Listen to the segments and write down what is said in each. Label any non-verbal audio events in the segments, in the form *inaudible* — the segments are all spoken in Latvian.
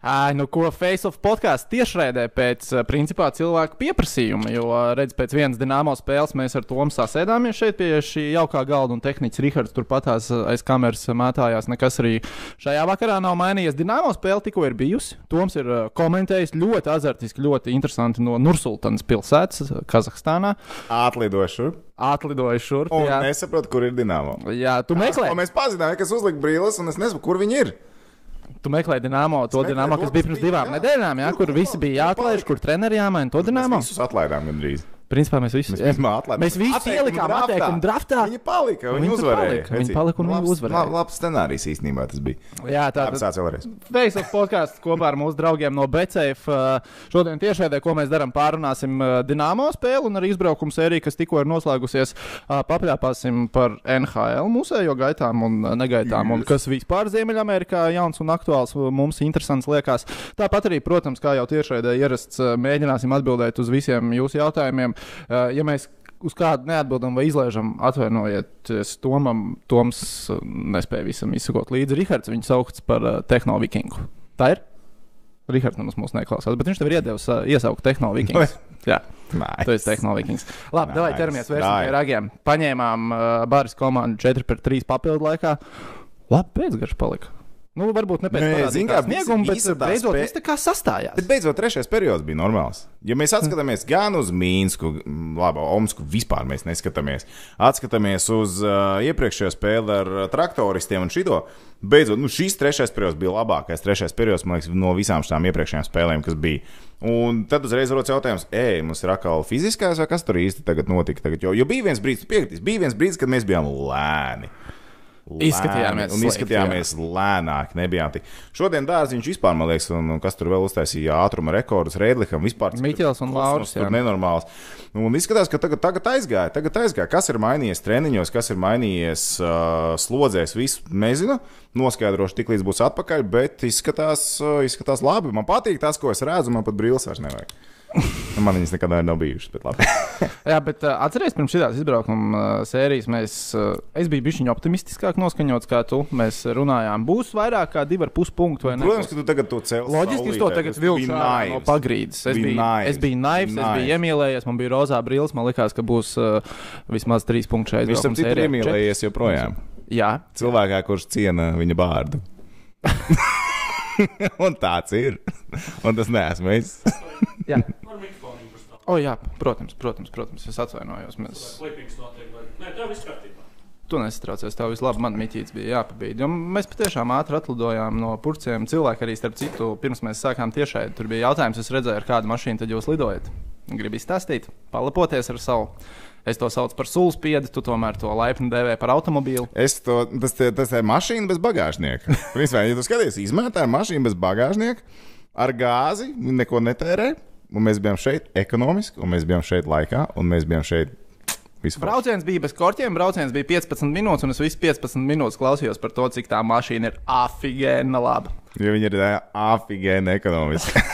Ai, nu, ko Face of podkāstu tiešraidē pēc uh, principā cilvēku pieprasījuma. Jo, uh, redz, pēc vienas dīnāmo spēles mēs ar Tomu sasēdāmies šeit pie šī jaukā galda, un tehnicis Rihards turpatās uh, aiz kameras mētājās. Nekas arī šajā vakarā nav mainījies. Dīnāmo spēle tikko ir bijusi. Toms ir komentējis ļoti azartiski, ļoti interesanti no Nursultānas pilsētas, Kazahstānā. Atlidošu. Atlidoju šurp. Un Jā, nesaprotu, kur ir dīnāmo. jā tu meklē. Mēs pazinām, kas uzlika brīlis, un es nesaprotu, kur viņi ir. Tu meklē dīnāmo, to dīnāmo, kas bija pirms divām jā. nedēļām, jā, Kur- visi bija jāatlaiž, kur treneri jāmaina to dīnāmo. Mēs visus atlaidām gandrīz. Principā mēs visi Mēs atlaidām. Mēs visi ielikām atteikumu draftā. Viņi palika, viņi Viņi tur uzvarēja. palika, viņi Veci, palika un viņi labs- uzvarēja. lab- Labs scenārijs īstenībā tas bija. Jā, tā Labi, sāc vēlreiz. Facebook podkāsts kopā ar mūsu draugiem no Becēf. Šodien tiešraidē, ko mēs darām, pārunāsim uh, Dienāmo spēli un arī izbraukumu sēriju, kas tikko ir noslēgusies. Uh, Papļāpāsim par NHL mūsējo gaitām un uh, negaitām, un kas vispār Ziemeļamerikā jauns un aktuāls uh, mums interesants liekas. Tāpat arī, protams, kā jau tiešraidē ierasts, uh, mēģināsim atbildēt uz visiem jūsu jautājumiem. Uh, Ja mēs uz kādu neatbildam vai izlaižam, atvainojiet, Tomam, Toms uh, nespēja visam izsakot līdzi. Rihards viņu saukts par uh, tehnovikingu. Tā ir? Rihards nemaz mūs neklausās, bet viņš tev ir iedevis uh, iesaukt tehnovikingu. *laughs* Jā, Nice. tu esi tehnovikings. Labi, nice. Ķeramies Dai. pie ragiem. Paņēmām uh, Bāris komandu 4 pret 3 papildu laikā. Labi, pēcgarš palika. Nu, varbūt ne pēc tam kā, snieguma, bet beidzot spē- viss tā kā sastājās. Bet beidzot, trešais periods bija normāls. Ja mēs atskatāmies gan uz Mīnsku, labi, Omsku vispār mēs neskatāmies. Atskatāmies uz uh, iepriekšējo spēli ar uh, traktoristiem un šito. Beidzot, nu, šis trešais periods bija labākais. Trešais periods, man liekas, no visām šīm iepriekšējām spēlēm, kas bija. Un tad uzreiz rodas jautājums, ej, mums ir atkal fiziskais, vai kas tur īsti tagad notika? Tagad, jo, jo bija viens brīdis, piekritīs, bija viens brīdis, kad mēs bijām lēni. Izskatījāmies un slikti, izskatījāmies lēnāk, nebijām tik. Šodien dārziņš vispār, man liekas, un, un kas tur vēl uztaisīja ātruma rekordus, Rēdlikam vispār. Miķels un Lauris, Tur nenormāls. Un izskatās, ka tagad, tagad aizgāja, tagad aizgāja. Kas ir mainījies treniņos, kas ir mainījies uh, slodzēs, visu nezinu. Noskaidrošu tik līdz būs atpakaļ, bet izskatās, uh, izskatās labi. Man patīk tas, ko es redzu, man pat brīlis vairs nevajag. *laughs* Nu, Man viņas nekad nav bijušas, bet labi. *laughs* Jā, bet uh, atcerieties, pirms šīs izbraukuma uh, sērijas mēs, uh, es biju bijis optimistiskāk noskaņots kā tu. Mēs runājām, būs vairāk kā 2,5 punktu vai ne? Protams, ka tu tagad to cēlies. Loģiski, es to tagad vilku ārā no pagrīdes. Es biju, naivs. es biju naivs, es biju iemīlējies, man bija rozā brīlis. Man liekas, ka būs uh, vismaz 3 punkti šeit. Viņš tam citu ir iemīlējies joprojām. Jā, Cilvēkā, kurš ciena viņa bārdu. *laughs* *laughs* Un tāds ir. Un tas neesmu es. jā. O, jā, protams, protams, protams, es atvainojos. Mēs... Nē, tev viss kārtībā. Tu nesatraucies, tev viss labi. Man miķītis bija jāpabīd. Mēs patiešām ātri atlidojām no purcēm. Cilvēki arī, starp citu, pirms mēs sākām tiešai, tur bija jautājums, es redzēju, ar kādu mašīnu tad jūs lidojat. Gribu izstāstīt, palapoties ar savu. Es to saucu par sūspiedu, tu tomēr to laipni dēvē par automobīlu. Es to, tas, tas ir mašīna bez bagāžnieka. Principā, ja tu skaties, izmētāja mašīna bez bagāžnieka, ar gāzi, neko netērē. Un mēs bijām šeit ekonomiski, un mēs bijām šeit laikā, un mēs bijām šeit vispār. Brauciens bija bez korķiem, brauciens bija 15 minūtes, un es visu 15 minūtes klausījos par to, cik tā mašīna ir afigēna laba. Jo viņi ir afigēni ekonomiski. *laughs*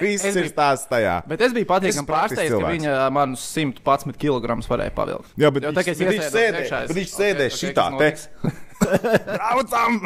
Viss Es ir biju- stāsts tajā. Bet es biju patīkami pārsteigts, ka viņa manus 111 kg varēja pavilkt. Jā, bet Jo viņš- viņš sēdēja- viņš sēdēja ok, šitā notiks? *laughs* *laughs* Braucam!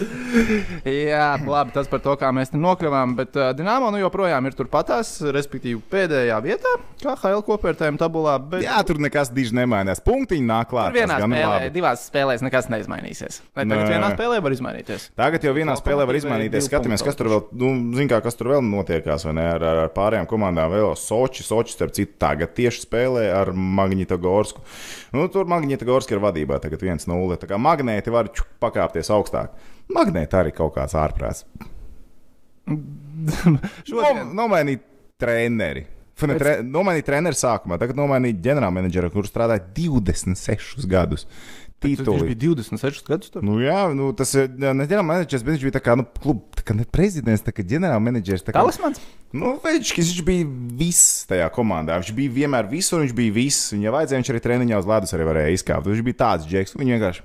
*laughs* Jā, labi, tas par to, kā mēs te nokļuvām. Bet uh, Dienāmo nu joprojām ir turpatās, respektīvi pēdējā vietā, kā HL kopvērtējuma tabulā. Bet Jā, tur nekas diži nemainās. Punktiņi nāk klāt. tur vienā spēlē, labi. divās spēlēs nekas neizmainīsies. Vai tagad Nē. vienā spēlē var izmainīties? Tagad jau vienā spēlē var izmainīties. Skatāmies, kas tur vēl, nu, zin kā, kas tur vēl notiekās, vai ne? Ar, ar, ar pārējām komandām vēl Soči, Soči, starp citu, tagad tieši spēlē ar Magnitogorsku. Nu, tur Magnitogorska ir vadībā, tagad 1-0. Tā kā magnēti var čuk, pakāpties augstāk. Magnēti arī kaut kāds ārprāts. *laughs* Šodien- No, nomainīt treneri. Fu, Ne, tre, nomainīt treneru sākumā, tagad nomainīt ģenerālmenedžeru, kurš strādāja 26 gadus. Viņš bija 26 gadus. Tur. Nu, jā, nu, tas ir ģenerālmenedžers, bet viņš bija tā kā nu, kluba, tā kā ne prezidents, tā kā ģenerālmenedžers. tā kā- Talismans? Nu, viņš, viņš bija viss tajā komandā. Viņš bija vienmēr visur, viņš bija viss. Viņam vajadzēja, viņš arī treniņā uz ledus arī varēja izkāpt. Viņš bija tāds džeks, viņš vienkārši.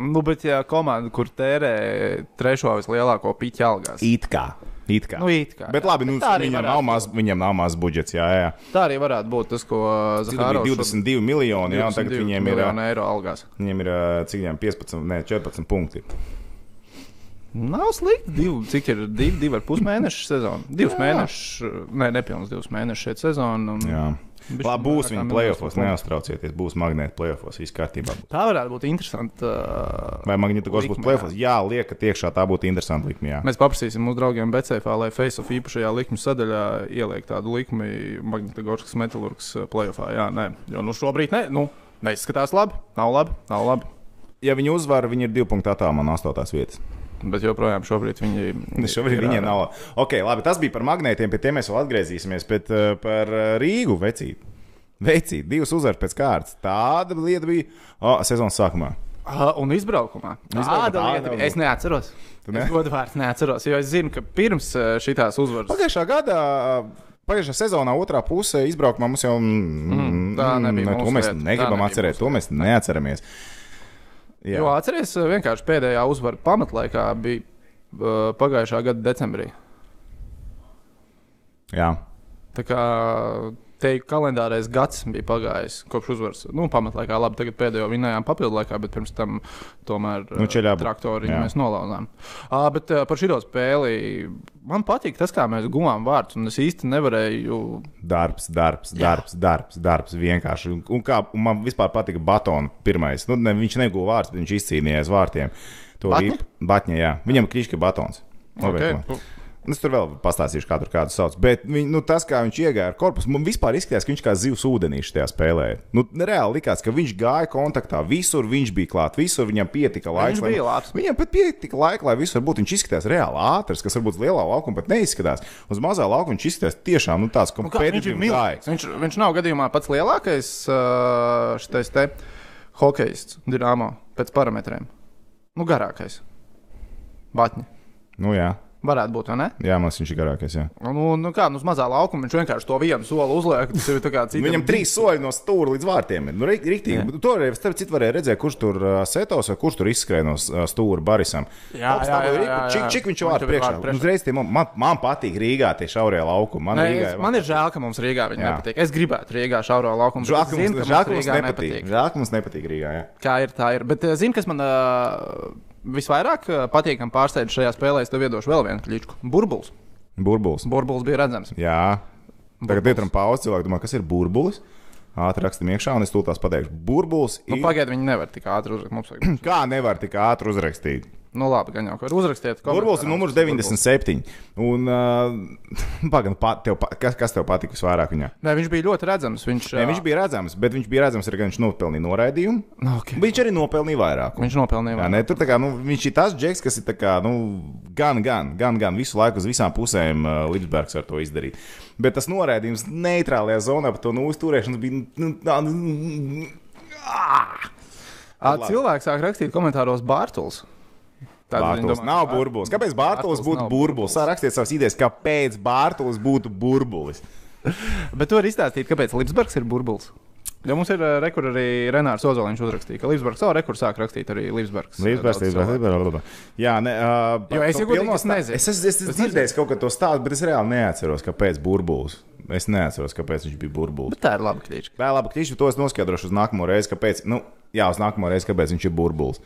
Nu, bet ja komanda, kur tērē trešo vislielāko piķu algās. It kā. It kā. Nu, it kā, Bet jā. labi, nu, Bet viņam, nav maz, viņam nav maz budžets. Jā, jā. Tā arī varētu būt tas, ko Zahārovs 22 miljoni, jā, un tagad viņiem ir, eiro algās. viņiem ir cik viņiem 15, ne, 14 punkti. Nav slikti. Divi, cik ir divi, divi ar pus mēnešu sezona? Divus Jā. mēnešus, ne, nepilnus divus mēnešus šeit sezona. un- Jā. Labi, būs viņa punkts. neuztraucieties. Būs magnēta plēsofos, viss kārtībā. būs. Tā varētu būt interesanti. Uh, Vai magnētikos būs likme, plēsofos? Jā, liekat, iekšā tā būtu interesanta likme. jā. Mēs paprasīsim mūsu draugiem Becēfā, lai Face of īpašajā likuma sadaļā ieliek tādu likmi Magnitogorskas metālurgas playoffā. Jā, nē, jo nu šobrīd ne, nu, neizskatās labi. Nav labi, nav labi. Ja viņi uzvar, viņi ir divu punktu attālumā no astotās vietas. Bet joprojām šobrīd viņi Šobrīd ir viņiem nav. Ok, labi, tas bija par magnētiem, pie tiem mēs vēl atgriezīsimies. Bet uh, par uh, Rīgu vecīt. Vecīt, divas uzvaras pēc kārtas. Tāda lieta bija oh, sezonas sākumā. Ah, Un izbraukumā. Izbraukumā, Tāda tā lieta. Es neatceros. Ne? Es godvārds neatceros, jo es zinu, ka pirms eh, šitās uzvaras. Pagājušā gadā. Pagājušā sezonā otrā pusē izbraukumā mums jau mm, tā nebija ne, to mūsu mēs negribam nebija atcerēt, mūsu to mēs neatceramies. Jā. Jo atceries, eh, vienkārši pēdējā uzvara pamatlaikā bija uh, pagājušā gada decembrī. Jā. Tā kā teiktu, kalendārais gads bija pagājis kopš uzvaras. Nu, pamatlaikā labi, tagad pēdējo vinējām papildu laikā, bet pirms tam tomēr Nu, traktori jā. mēs nolauzām. Uh, bet uh, par šo spēli man patīk tas, kā mēs guvām vārdus, un es īsti nevarēju. Darbs, darbs, darbs, darbs, darbs. Vienkārši. Un, un kā, un man vispār patika Batona pirmais. Nu, ne, viņš neguva vārds, bet viņš izcīnījās vārtiem. To Batņa? Batņa, jā. Viņam krīška batons. Okay. Es tur vēl pastāstīšu, kā tur kādu sauc. Bet viņ, nu, tas, kā viņš iegāja ar korpusu, man vispār izskatījās, ka viņš kā zivs ūdenīši tajā spēlē. Nu, reāli likās, ka viņš gāja kontaktā, visur viņš bija klāt, visur viņam pietika laiks. Viņš lai- bija labs. Viņam pat pietika laika, lai visur būtu. Viņš izskatījās reāli ātrs, kas varbūt lielā laukuma pat neizskatās. Uz mazā laukuma viņš izskatījās tiešām nu, tāds Nu, viņš kompetitīvs. milzīgs. Viņš, viņš nav gadījumā pats lielākais šitais te hokejists, Dienāmo, pēc parametriem. Nu, garākais. Batņi. Nu, jā. Varētu būt, vai ne? jā, man viņš ir garākais. Jā. Nu, nu kā, nu, uz mazā laukuma viņš vienkārši to vienu soli uzliek. Tas ir kā citam. Viņam trīs soļi no stūra līdz vārtiem. Nu. Tur arī starp citu varēja redzēt, kurš tur setos vai kurš tur izskrēja no stūra Barisam. Jā, Ops, jā, jā, Rika. jā, Čik, jā. čik viņš tur bija priekšā. vārdu priekšā. Uzreiz tie man, man, man patīk Rīgā tie šaurie laukumi. Man, Nē, Rīgā, es, man ir žēl, ka mums Rīgā viņa Jā. nepatīk. Es gribētu Rīgā šauro laukumu. Žēl, ka zinu, mums, žēl, ka mums mums Rīgā nepatīk. Žēl, ka mums nepatīk Rīgā. Jā. Kā ir, tā ir. Bet zini, kas man uh, visvairāk uh, patīk un pārsteidz šajā spēlē, es tev iedošu vēl vienu kličku. Burbulis. Burbulis. Burbulis bija redzams. Jā. Tagad ietram pauzi, cilvēki domā, kas ir burbulis. Ātri rakstam iekšā, un es tūlīt tās pateikšu. Burbulis Nu, ir. Pagaidiet, viņi nevar tik ātri uzrakstīt. *clears throat* Kā nevar tik ātri uzrakstīt? Nu, labi, gan jau, ka var uzrakstīt. Burbulis ir numurs 97. Un, uh, *laughs* pagaidi, pa, tev, pa- kas, kas tev patika visvairāk viņā? Nē, viņš bija ļoti redzams. Viņš, Nē, viņš bija redzams, bet viņš bija redzams arī, ka viņš nopelnīja noraidījumu. Nu, okay. Viņš arī nopelnīja vairāk. Viņš nopelnīja. Jā, vairāk. ne, tur kā, nu, viņš ir tas džeks, kas ir kā, nu, gan, gan, gan, gan visu laiku uz visām pusēm uh, Lipsbergs var to izdarīt. Bet tas noraidījums neitrālajā zonā par to nu, uzturēšanas bija. Nu, tā, nu, Cilvēks sāk rakstīt komentāros Bārtuls. Tad Bārtulis nav burbulis. Kāpēc Bārtulis būtu burbulis? Sāk rakstīt savas idejas, kāpēc Bārtulis būtu burbulis. *laughs* Bet tu vari izstāstīt, kāpēc Lipsbergs ir burbulis. Jo mums ir rekords arī Renārs Ozoliņš uzrakstīja, ka Lipsbergs savu rekordu sāk rakstīt arī Daudz cilvēku. līdzbērts. Jā, ne, uh, Jo es to jau godīgi pilno es stā- nezinu. Es esmu es, es Es dzirdējis kaut ko to stāstu, bet es reāli neatceros, kāpēc burbulis. Es neatceros, kāpēc viņš bija burbulis. Bet tā ir laba kliņķa. Tā ir ka tieši to es noskaidrošu uz nākamo reizi, kāpēc. Nu, jā, uz nākamo reizi, kāpēc viņš ir burbulis.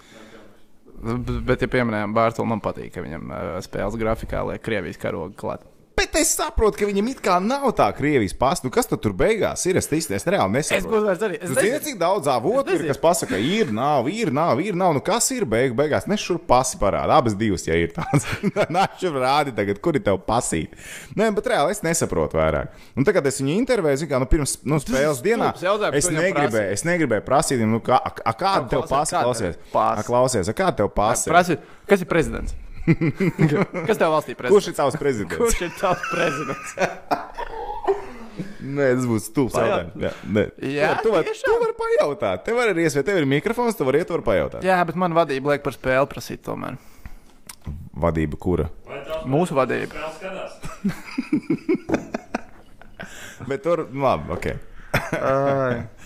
Bet, ja pieminējām Bārtulu, man patīk, ka viņam uh, spēles grafikā liek Krievijas karogu klāt. Bet es saprotu, ka viņam it kā nav tā Krievijas pasta. Nu, kas tad tur beigās ir? Es īstenībā reāli Es nesaprotu. Es Tu zini, nezinu. cik daudz avotu ir, kas pasaka, ir, nav, ir, nav, ir, nav. Nu, kas ir beigu, beigās? Nes šur pasi parāda. Abas divas, ja ir tādas. *laughs* Nāc, šur rādi tagad, kur ir tev pasīt. Nē, bet reāli es nesaprotu vairāk. Un tagad es viņu intervēju, zinu, kā nu, pirms nu, spēles dienā. jautājums, Es negribēju, es negribēju prasīt, nu, kā, a, a, kāda tev pasa, klausies. klausies, a, kāda tev pasa? Kas ir prezidents? Kas tev valstī prezidents? Kurš ir tavs prezidents? Kurš ir tavs prezidents? Nē, tas būs stulbs jautājums. Jā, nē. Jā, tu vari vari pajautāt. Tev arī ir iespēja, tev ir mikrofons, tu vari iet, tu vari pajautāt. Jā, bet man vadība liek par spēli prasīt tomēr. Vadība, kura? Mūsu vadība. *laughs* Bet tur, labi, ok.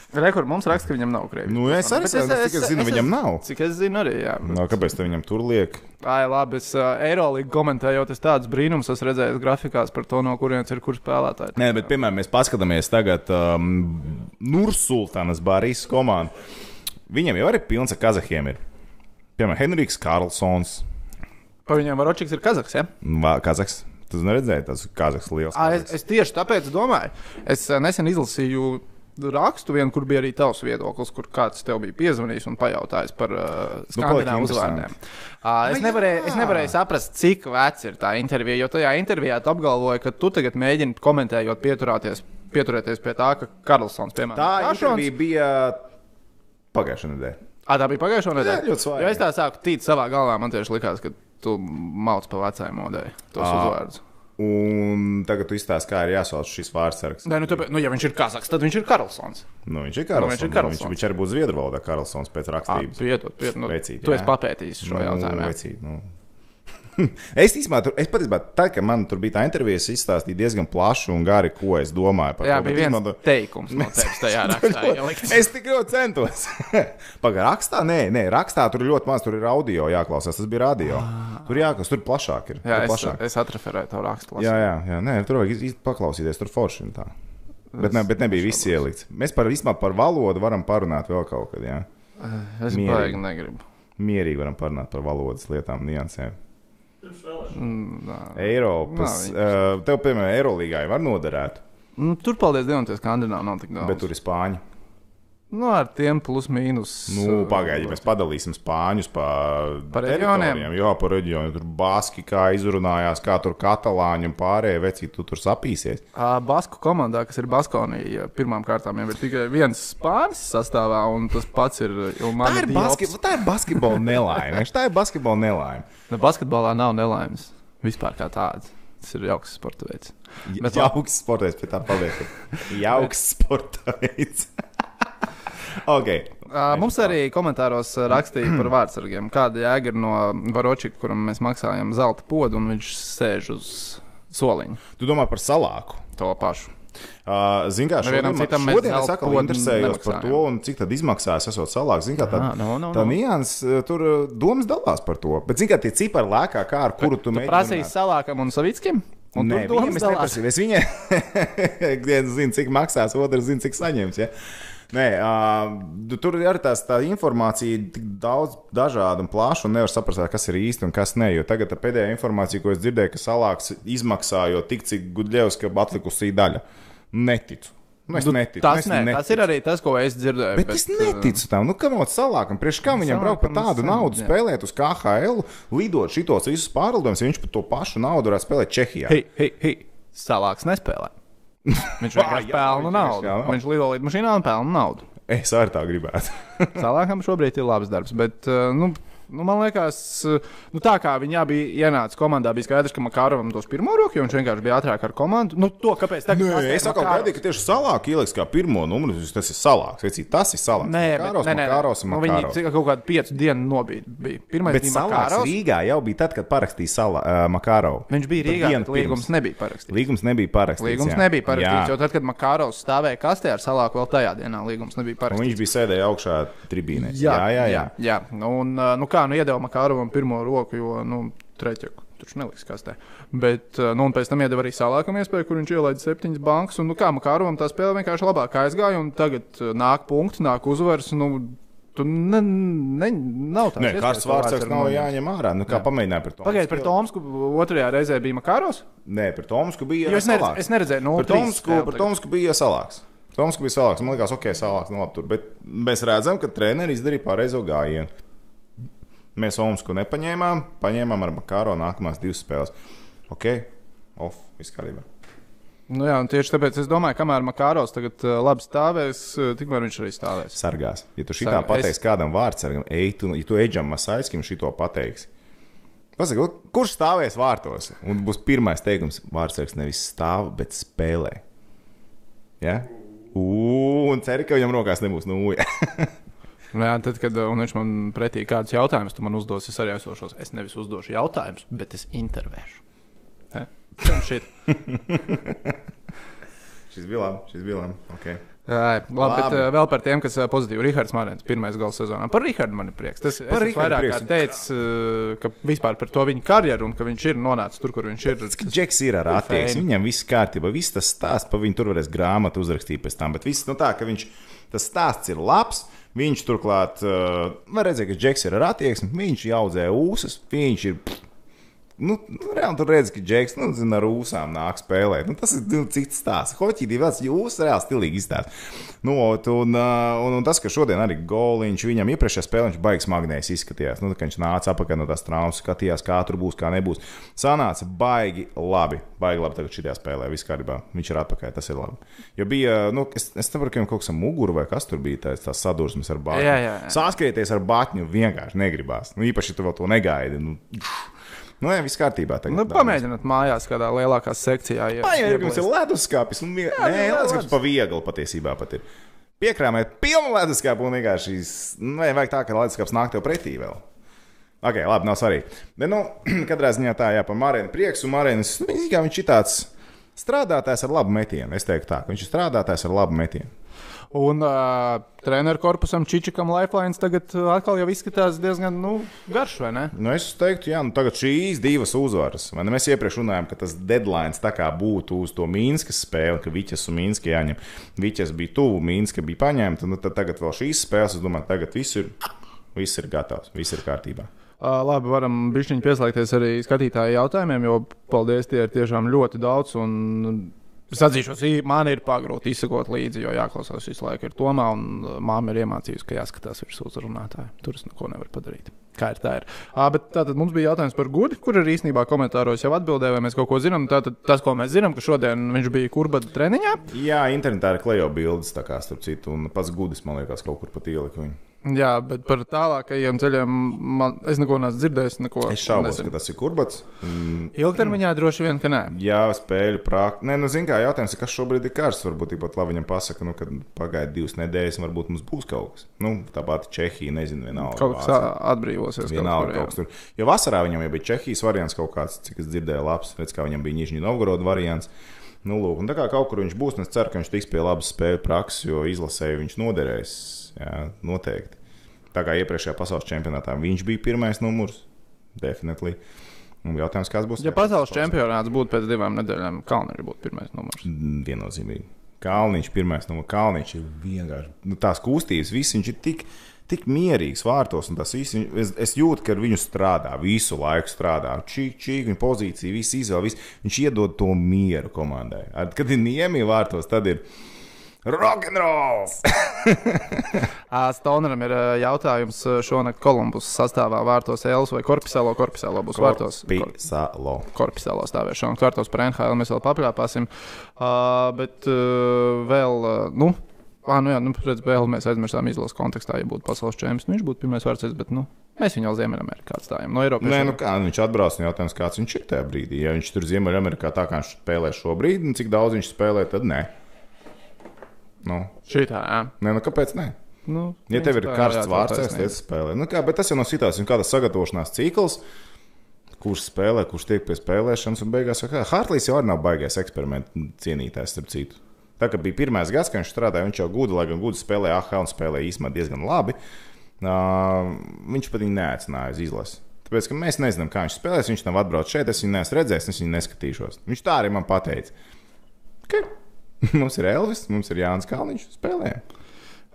Rekords mums raksta, ka viņam nav krievi. Nu, es arī saprotu, cik es zinu, viņam nav. Cik es zinu, arī. Jā. No, kāpēc te viņam tur liek? Ai, labi, es uh, Eirolīgi komentējot, es tādus brīnumus esmu redzējis grafikās par to, no kurienes ir kurš spēlētāji. Nē, bet, piemēram, mēs paskatāmies tagad um, Nursultānas Bārijas komandu. Viņam jau arī pilns ar kazahiem ir. Piemēram, Henrijs Karlsons. Pa viņiem Varočiks ir Kazaks. Ja? Va- Kazaks. Tu neredzēji, tas ir Kazaks liels. À, es, Kazaks. es tieši tāpēc domāju. Es nesen izlasīju rakstu, vienu, kur bija arī tavs viedoklis, kur kāds tev bija piezvanījis un pajautājis par uh, skandināvu palika uzvārdiem. Uh, es, Ah, nevarēju, jā. es nevarēju saprast, cik vecs ir tā intervija, jo tajā intervijā tu apgalvoji, ka tu tagad mēģini komentējot, pieturēties, pieturēties pie tā, ka Karlsons, piemēram, Tā Karlsons- intervija bija pagājušā nedēļa. Ā, tā bija pagājušā nedēļa. ļoti svaigi. Jo es tā sāku tīt savā galvā, man tieši likās, ka tu mauc pa vecai modei tos Ā. uzvārdus. Un tagad tu izstāsti, kā ir jāsauc šis vārdsargs. Nē, nu, tāpēc, nu, ja viņš ir Kazaks, tad viņš ir Karlsons. Nu, viņš ir Nu, Karlsons. viņš ir viņš, Karlsons. viņš arī būs Zviedru valodā Karlsons pēc rakstības. Piedod, piedod. Nu, Vecīt, tu esi papētījis šo jautājumu. jā. Vecīt, nu. *laughs* es īstenībā, tur, es patiesībā, tad, kad man tur bija tā intervija, es izstāstīju diezgan plaši un gari, ko es domāju par Jā, to. bija bet viens teikums no *laughs* tevis tajā rakstā. ielikts. Es tik ļoti centos. *laughs* Pagaidām, rakstā? Nē, nē, rakstā tur ir ļoti maz. Tur ir audio jāklausās. Tas bija radio. Tur jāklausās, tur plašāk ir. Jā, tur es, plašāk. es atreferēju to rakstu. Jā, jā, jā nē, tur vajag paklausīties, tur forši tā. Bet, ne, bet nebija viss ielikts. Mēs par, par valodu varam parunāt vēl kaut kad. Jā. Es mierīgi. baigi negribu. Mierīgi varam parunāt par valodas lietām, niansēm. Mm, nā. Eiropas, Nā, uh, tev, piemēram, Eirolandā var noderēt, Nu, tur, paldies Dievam, tie skandināvi nav tik daudz. bet tur ir spāņi. Nu, ar tiem plus mīnus. Nu, Pagaidiet, ja mēs padalīsim spāņus pa, Pa reģioniem? Jā, pa reģioniem. Tur baski kā izrunājās, kā tur katalāņi un pārējie veci, tu tur sapīsies. Basku komandā, kas ir Baskonija, pirmām kārtām jau ir tikai viens spānis sastāvā, un tas pats ir Tā ir, basket, tā ir basketbola nelaime. *laughs* Tā ir basketbola nelaime. Nu, basketbolā nav nelaimes vispār kā tāds. Tas ir jauks sporta veids. Bet Jauks sporta veids, pie tā paliek. *laughs* Jauks sporta veids. Okay. Ā, Mums arī komentāros ā, rakstīja par *clears throat* vārdsargiem. Kāda jēga ir no Varočika, kuram mēs maksājam zelta podu, un viņš sēž uz soliņa Tu domā par salāku? to pašu. Uh, Ziniet, kā šodien, mēs šodien es atkal interesējos par to, un cik tad izmaksās esot salāk. Ziniet, kā tā, Ah, no, no, tā no. nians, uh, tur uh, domas dalās par to. Bet, ziniet, kā tie cipari lēkā, kā ar kuru tu mēģini. Prasīs runāt? Salākam un Savickim? Un Nē, viņam es neprasīju. Es viņai viens *laughs* zina, cik maksās, otrs zina, cik saņems. Ja? Nē, uh, tur ir arī tās, tā informācija tik daudz dažādu un plašu, un nevar saprast, kas ir īsti un kas nē. Jo tagad tā pēdējā informācija, ko es dzirdēju, ka salāks izmaksājot tik, cik Gudļevska atlikusī daļa. Neticu. Nu, es neticu. Tas, es ne, neticu. tas ir arī tas, ko es dzirdēju. Bet, bet es neticu tam, nu, kam jau salākam, priekš kā viņam braukt par tādu sen, naudu, jā. spēlēt uz KHL, lidot šitos visus pārlidojumus, ja viņš par to pašu naudu varētu spēlēt Čehijā. Hei, hei, hei. Salāks nespēlē. Viņš vienkārši pelna naudu. Viņš lido līdz mašīnā un pelna naudu. Es arī tā gribētu. Salākam šobrīd ir labs darbs, bet uh, nu, nu, man liekas, uh, nu, tā kā viņi abi ienāca komandā, bija skaidrs, ka Makārovam dos pirmo roku, jo viņš vienkārši bija ātrāk ar komandu. Nu, to, kāpēc Nē, pastāv es atkal gaidīju, ka tieši salāk ieliks kā pirmo numuru. Tas ir salāks. Vecī, tas ir salāks. Nē, Makāros, nē, nē, Makāros un nu, viņi Makāros. cik- kaut kādu piecu dienu nobīdi. Bija. Pirmais Bet bija salāks Makārovs. Rīgā jau bija tad, kad parakstīja salā, uh, Makārovu. Viņš bija Rīgā, bet līgums nebija parakstīts. Līgums nebija parakstīts. Līgums jā. nebija parakstīts, Jā. jo tad, kad Makārovs stāvēja kastē ar salāku, vēl tajā dienā līgums nebija Un parakstīts. viņš bija sēdējis augšā tribīnē. Jā, jā, jā. jā. jā. Un, uh, nu, kā nu iedeva Makārovam pirmo roku, jo nu, treķeku tur neliks kastē. Bet, uh, nu, un pēc tam iedeva arī salākam iespēju, kur viņš ielaida septiņas bankas. Un, nu, kā Makārovam tā spēle vienkārši labāk aizgāja, un tagad uh, nāk punkti, nāk uzvaras. Nu, Tu ne, ne, nav tāds Nē, karsts vārds nav jāņem ārā. Nu, kā pamēģināja par to? Pagaidiet, par Tomsku otrajā reizē bija Makāros. Nē, par Tomsku bija. Jo es, neredz, es neredzēju, no Par Tomsku, par Tomsku bija salāks. Tomsku bija salāks. Man liekas, ok, salāks nav tur. Bet mēs redzam, ka treneris izdarīja pareizo gājienu. Mēs Omsku nepaņēmām, paņēmām ar Makāro nākamās divas spēles. Ok, off, viss kārībā. Nu, jā, tieši tāpēc es domāju, kamēr Makāros tagad uh, labi stāvēs, uh, tikmēr viņš arī stāvēs. Sargās. Ja tu šitā Sargā. pateiks kādam vārdsargam, ej, tu, ja tu eģam Masaiskim šito pateiksi. Pasaka, kurš stāvēs vārtos? Un būs pirmais teikums, vārdsargs nevis stāv, bet spēlē. Ja? Ū, Un ceri, ka viņam rokās nebūs nūja. *laughs* Nu, jā, tad, kad viņš man pretī kādus jautājumus, tu man uzdosi, es arī uzdošos. Es nevis uzdošu jautājumus, bet es intervēšu. He? *laughs* Šis bija labi, šis bija labi. Okay. Jā, labi, labi. Bet, uh, vēl par tiem, kas uh, pozitīvi. Rihards Marins, pirmais gala sezonā. Par Rihardu man ir prieks. Tas Par Rihardu vairāk prieks. kā teicis, uh, ka vispār par to viņa karjeru un ka viņš ir nonācis tur, kur viņš ir. Džeks ir ar attieksmi, viņam viss kārtībā, viss tas stāsts, pa viņu tur varēs grāmatu uzrakstīt pēc tam. Bet viss no tā, ka viņš, tas stāsts ir labs. Viņš turklāt, uh, var redzēt, ka Džeks ir ar attieksmi, viņš audzē ūsas, viņš ir. pff, Nu, nu, reāli tur redz, ka Džeks, nu, zina, ar ūsām nāk spēlēt. Nu, tas ir nu, cits stāsts. Hoķī divi veci, jūs reāli stilīgi izstāstāt. Nu, un, un, un, tas, ka šodien arī goliņš, viņam iepriekšējā spēlē viņš baigs magnējs izskatījās. Nu, viņš nāca apakaļ no tās traumas, skatījās, kā tur būs, kā nebūs. Sanāca baigi labi. Baigi labi tagad šajā spēlē. Viss kārtībā. Viņš ir atpakaļ. Tas ir labi. Jo bija, nu, es, es nevaru, ka viņam kaut kas ar muguru vai kas tur bija, tās, tās sadursmes ar bāķi. Saskrieties ar bāķi vienkārši negribās. Nu, īpaši, tu vēl to negaidi. Nu, Nu, jā, viss kārtībā. Tagad, Nu, pamēģiniet mājās, kādā lielākā sekcijā. ie- Paiet, jums ir leduskapis. Un, vie... Nē, jā, leduskapis ledus. pa viegli patiesībā pat ir. Piekrāmēt pilnu leduskapu un vienkārši nu, vajag tā, ka leduskaps nāk tev pretī vēl. Ok, labi, nav svarīgi. Bet, nu, *clears throat* katrā ziņā tā, jā, par Marēnu prieks. Un Marēnas, nu, viņš ir tāds strādātājs ar labu metienu. Es teiktu tā, ka viņš ir strādātājs ar labu metienu. Un uh, treneru korpusam Čičikam Lifelines tagad atkal izskatās diezgan nu, garš, vai ne? Nu, es teiktu, jā, nu, tagad šīs divas uzvaras. ne? Mēs iepriekš runājām, ka tas deadline būtu uz to Mīnskas spēli, ka Viķis un Mīnska jāņem. Viķis bija tuvu, Mīnska bija paņemta. Nu, tad tagad vēl šīs spēles, es domāju, tagad viss ir, viss ir gatavs, viss ir kārtībā. Uh, labi, varam bišķiņi pieslēgties arī skatītāju jautājumiem, jo, paldies, tie ir tiešām ļoti daudz. Un... Es atzīšos, man ir pagrūti izsekot līdzi, jo jāklausās visu laiku ir tomā, un māma ir iemācījusi, ka jāskatās virs uzrunātāja. Tur es neko nevaru padarīt. Kā ir tā ir. Uh, bet tātad mums bija jautājums par gudi, kur ir īstenībā komentāros jau atbildēja, vai mēs kaut ko zinām. Tātad tas, ko mēs zinām, ka šodien viņš bija kurbata treniņā. Jā, internetā ir klejo bildes, tā kā starp citu, un pats gudrs, man liekas, kaut kur pat ielika viņu. Jā, bet par tālākajiem ceļiem man, es neko neesmu dzirdējis. Neko Es šaubos, nezinu. ka tas ir kurbats. Mm, Ilgtermiņā droši vien, ka nē. Jā, spēļu prātā. Nē, nu, zināmā mērā jautājums ir, kas šobrīd ir karsts. Varbūt pat labi viņam pasaka, nu, ka pagaida divas nedēļas, varbūt mums būs kaut kas. Nu, tāpat Čehija, nezinu, vienalga. Kaut kas atbrīvosies. Vienalga kur, jā. kaut kas tur. Jo vasarā viņam jau bija Čehijas variants kaut kāds, cik es dzirdēju, labs. Redz, kā viņam bija Nižņu Novgoroda variants. Nu, lūk, un tā kā kaut kur viņš būs, un es ceru, ka viņš tiks pie labas spēļu prakses, jo izlasēju viņš noderēs. Jā, noteikti. Tā kā iepriekšējā pasaules čempionātā viņš bija pirmais numurs. Definitīvi. Un jautājums, kāds būs? Ja pasaules čempionāts būtu pēc divām nedēļām, Kalniņš būtu pirmais numurs. Mm, Viennozīmīgi. Kalniņš pirmais, nu, Kalniņš ir vienkārši nu, tās kustības, viss viņš ir tik, tik mierīgs vārtos, un tas viss, es, es jūtu, ka ar viņu strādā, visu laiku strādā. Čīk, čīk, viņa pozīcija, viss izvēle, viss. viņš iedod to mieru komandai. Ar, kad ir niemi vārtos, tad ir rock'n'rolls! *laughs* Stoneram ir jautājums šonakt Kolumbus sastāvā vārtos Elas vai Korpisalo. Korpisalo būs vārtos. Kor- Pisalo. Korpisalo stāvēs šonakt vārtos par NHL. Mēs vēl papļāpāsim. Uh, bet uh, vēl, uh, nu, ah, nu jā, nu, redz, vēl mēs aizmirsām izlases kontekstā, ja būtu pasaules čempions. Nu, viņš būtu pirmais vārds, bet, nu, mēs viņu vēl Ziemeļamerikā atstājam. No Eiropas. Nē, nu kā nu viņš atbrauc no jautājums, kāds viņš ir tajā brīdī. Ja viņš tur Ziemeļamerikā tā kā viņš spēlē šobrīd, un cik daudz viņš spēlē, tad nē. Nu, Šitā, jā. nē, nu kāpēc? Ne? Nu, Ja tev ir karsts vārds, tad spēlē. Nu, kā, bet tas jau no situācijas, un kāda sagatavošanās cikls, kurš spēlē, kurš tiek pie spēlēšanas, un beigās jau kā Hartlīs jau arī nav baigais eksperimentu cienītājs, starp citu. Tā kā bija pirmais gads, kad viņš strādāja, viņš jau gudri, lai gan gudri spēlēja AHL un spēlēja īstenībā diezgan labi. Uh, viņš pat viņu neaicināja uz izlasi. Tāpēc, mēs nezinām, kā viņš spēlēs, viņš nav atbraucis šeit, es viņu neesmu redzējis, es viņu neskatīšos. Viņš tā arī man pateica. Okay. *laughs* mums ir Elvis, mums ir Jānis Kalniņš, spēlējam.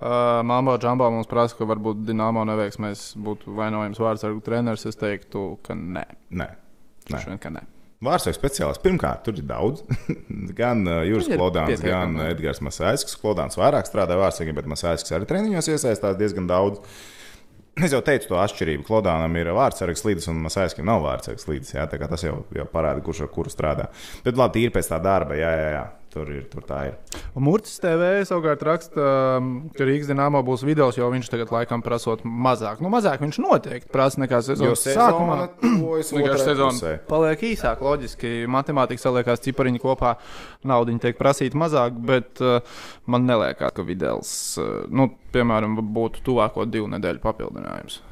Uh, Mambo Džambā mums prasa, ka varbūt Dienāmo neveiksmēs būtu vainojams vārds ar treneris. Es teiktu, ka nē. Nē, Nē. Šodien, ka nē. Vārdsargs speciālists. Pirmkārt, tur ir daudz. *laughs* gan uh, Juris Klodāns, gan jā. Edgars Masāļskis. Klodāns vairāk strādā vārdsargiem, bet Masāļskis arī treniņos iesaistās diezgan daudz. Es jau teicu to atšķirību. Klodānam ir vārdsargs līdzi, un Masāļskim nav vārdsargs līdzi. Jā, tas jau, jau parāda, kurš ar kuru strādā. Bet labi, tīri pēc tā darba, jā, jā, jā. Tur ir, tur tā ir. Un Murcis TV savukārt raksta, um, ka Rīgas dīnāmā būs video, jo viņš tagad laikam prasot mazāk. Nu, mazāk viņš noteikti prasa nekā sezonas sezona sākumā. Vienkārši sezona paliek īsāk, loģiski. Matemātikā saliekās cipariņi kopā, naudu tiek prasīta mazāk, bet uh, man neliekas, ka vidēls, uh, nu, piemēram, būtu tuvāko divu nedēļu papildinājums.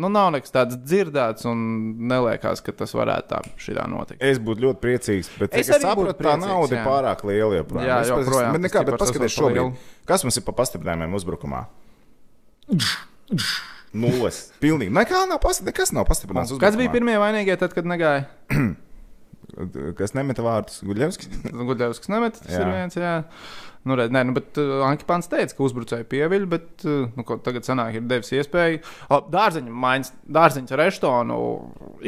Nu, nav nekas tāds dzirdēts, un neliekas, ka tas varētu tā šitā notikt. Es būtu ļoti priecīgs, bet Es es, es saprotu, tā priecīgs, nauda ir pārāk liela. Joprojām. Jā, Es joprojām Bet, tas nekā, bet cipars paskatieties esot pa šobrīd. lielu. Kas mums ir pa pastiprinājumiem uzbrukumā? Nulles. Pilnīgi. Nekā nav pastiprināts. Kas bija pirmie vainīgie tad, kad negāja? *clears throat* Kas nemeta vārdus? Guļevskis? *laughs* Gudēvs nemet, tas Jā. ir viens. Jā. Nu, redz, nē, nu, bet uh, Ankipāns teica, ka uzbrucēji pieviļ, bet uh, nu, tagad sanāk, ir devis iespēju. O, Dārziņa maiņas, dārziņš ar Eštonu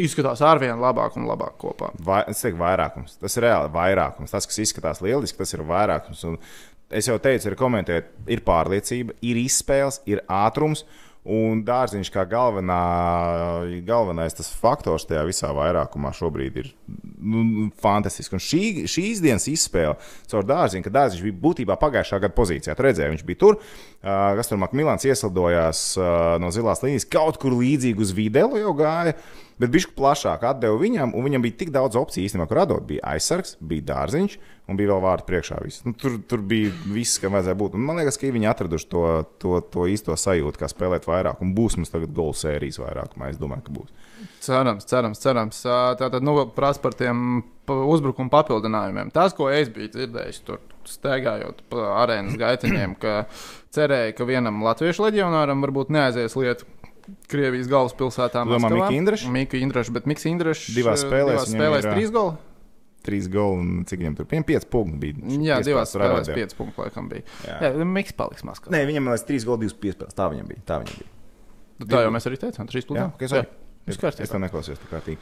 izskatās ar vien labāk un labāk kopā. Vai, es teiktu, vairākums. Tas ir reāli vairākums. Tas, kas izskatās lieliski, tas ir vairākums. Un es jau teicu, ir komentēt, ir pārliecība, ir izspēles, ir ātrums. Un dārziņš kā galvenā, galvenais faktors tajā visā vairākumā šobrīd ir nu, fantastisks. Un šī, šīs dienas izspēle caur dārziņu, ka dārziņš bija būtībā pagājušā gada pozīcijā. Tur redzēja, viņš bija tur. Uh, tur Makmilāns ieslidojās uh, no zilās līnijas, kaut kur līdzīgi uz videlu jau gāja. Bet viņš plašāk atdeva viņam, un viņam bija tik daudz opciju īstenībā, kur radot. Bija aizsargs, bija dārziņš, un bija vēl vārds priekšā. Nu, tur, tur bija viss, kam vajadzēja būt. Un man liekas, ka viņi atraduši to, to, to īsto sajūtu, kā spēlēt vairāk. Un būs mums tagad gola sērijas vairākumā. Es domāju, ka būs. Cerams, cerams, cerams. Ā, Tātad, nu, prasa par tiem uzbrukuma papildinājumiem. Tas, ko es biju dzirdējis, tur staigājot pa arēnas gaitiņiem, ka cerēja, ka vienam latviešu leģionāram varbūt neaizies lietu. Krievijas galvaspilsētā domā. Mika Indrašs? Mika Indrašs, bet Miks Indrašs Divās ā, spēlēs divās spēlēs ir, trīs goli. Trīs goli, un cik viņam tur bija? Pieci punkti bija. Jā, divās spēlēs pieci punkti laikam bija. Jā. Jā, Miks paliks Maskavā. Nē, viņam liekas, trīs goli, divas piespēles. Tā viņam bija. Tā viņam bija. Tā jau mēs arī teicām, trīs Jā, punkti. okay, sorry. Viss Es kārtībā. tam neklausījos tā kārtīgi.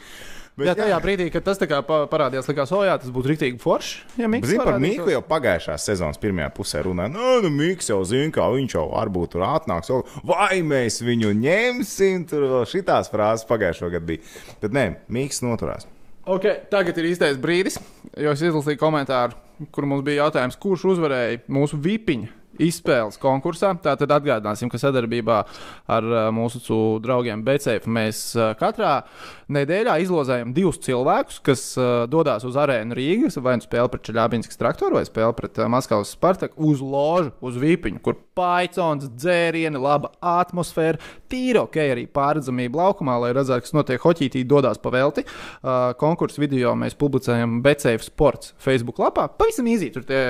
Jā, tajā brīdī, kad tas parādījās, likās, o, jā, tas būtu rīktīgi forši. Ja Zinu, par. Miklu jau pagājušās sezonas pirmajā pusē runāja. Nu, nu Mikls jau zina, kā viņš jau varbūt tur atnāks. vēl, Vai mēs viņu ņemsim? Tur vēl šitās frāzes pagājušā gada bija. Bet nē, Mikls noturās. Okay, tagad ir īstais brīdis, jo es izlasīju komentāru, kur mums bija jautājums, kurš uzvarēja mūsu vipiņu izspēles konkursā. Tātad atgādināsim, ka sadarbībā ar ā, mūsu draugiem BCF mēs ā, katrā nedēļā izlozējam divus cilvēkus, kas ā, dodas uz arēnu Rīgas, vai nu spēle pret Čaļābinskas traktoru, vai spēle pret Maskavas Spartaku uz ložu, uz vipiņu, kur paicons, dzērieni, laba atmosfēra, tīra ok, arī pārredzamība laukumā, lai redzētu, kas notiek hoķītī, dodas pa velti. Konkursu video mēs publicējam BCF Sports Facebook lapā. Pavisam īsi tur tie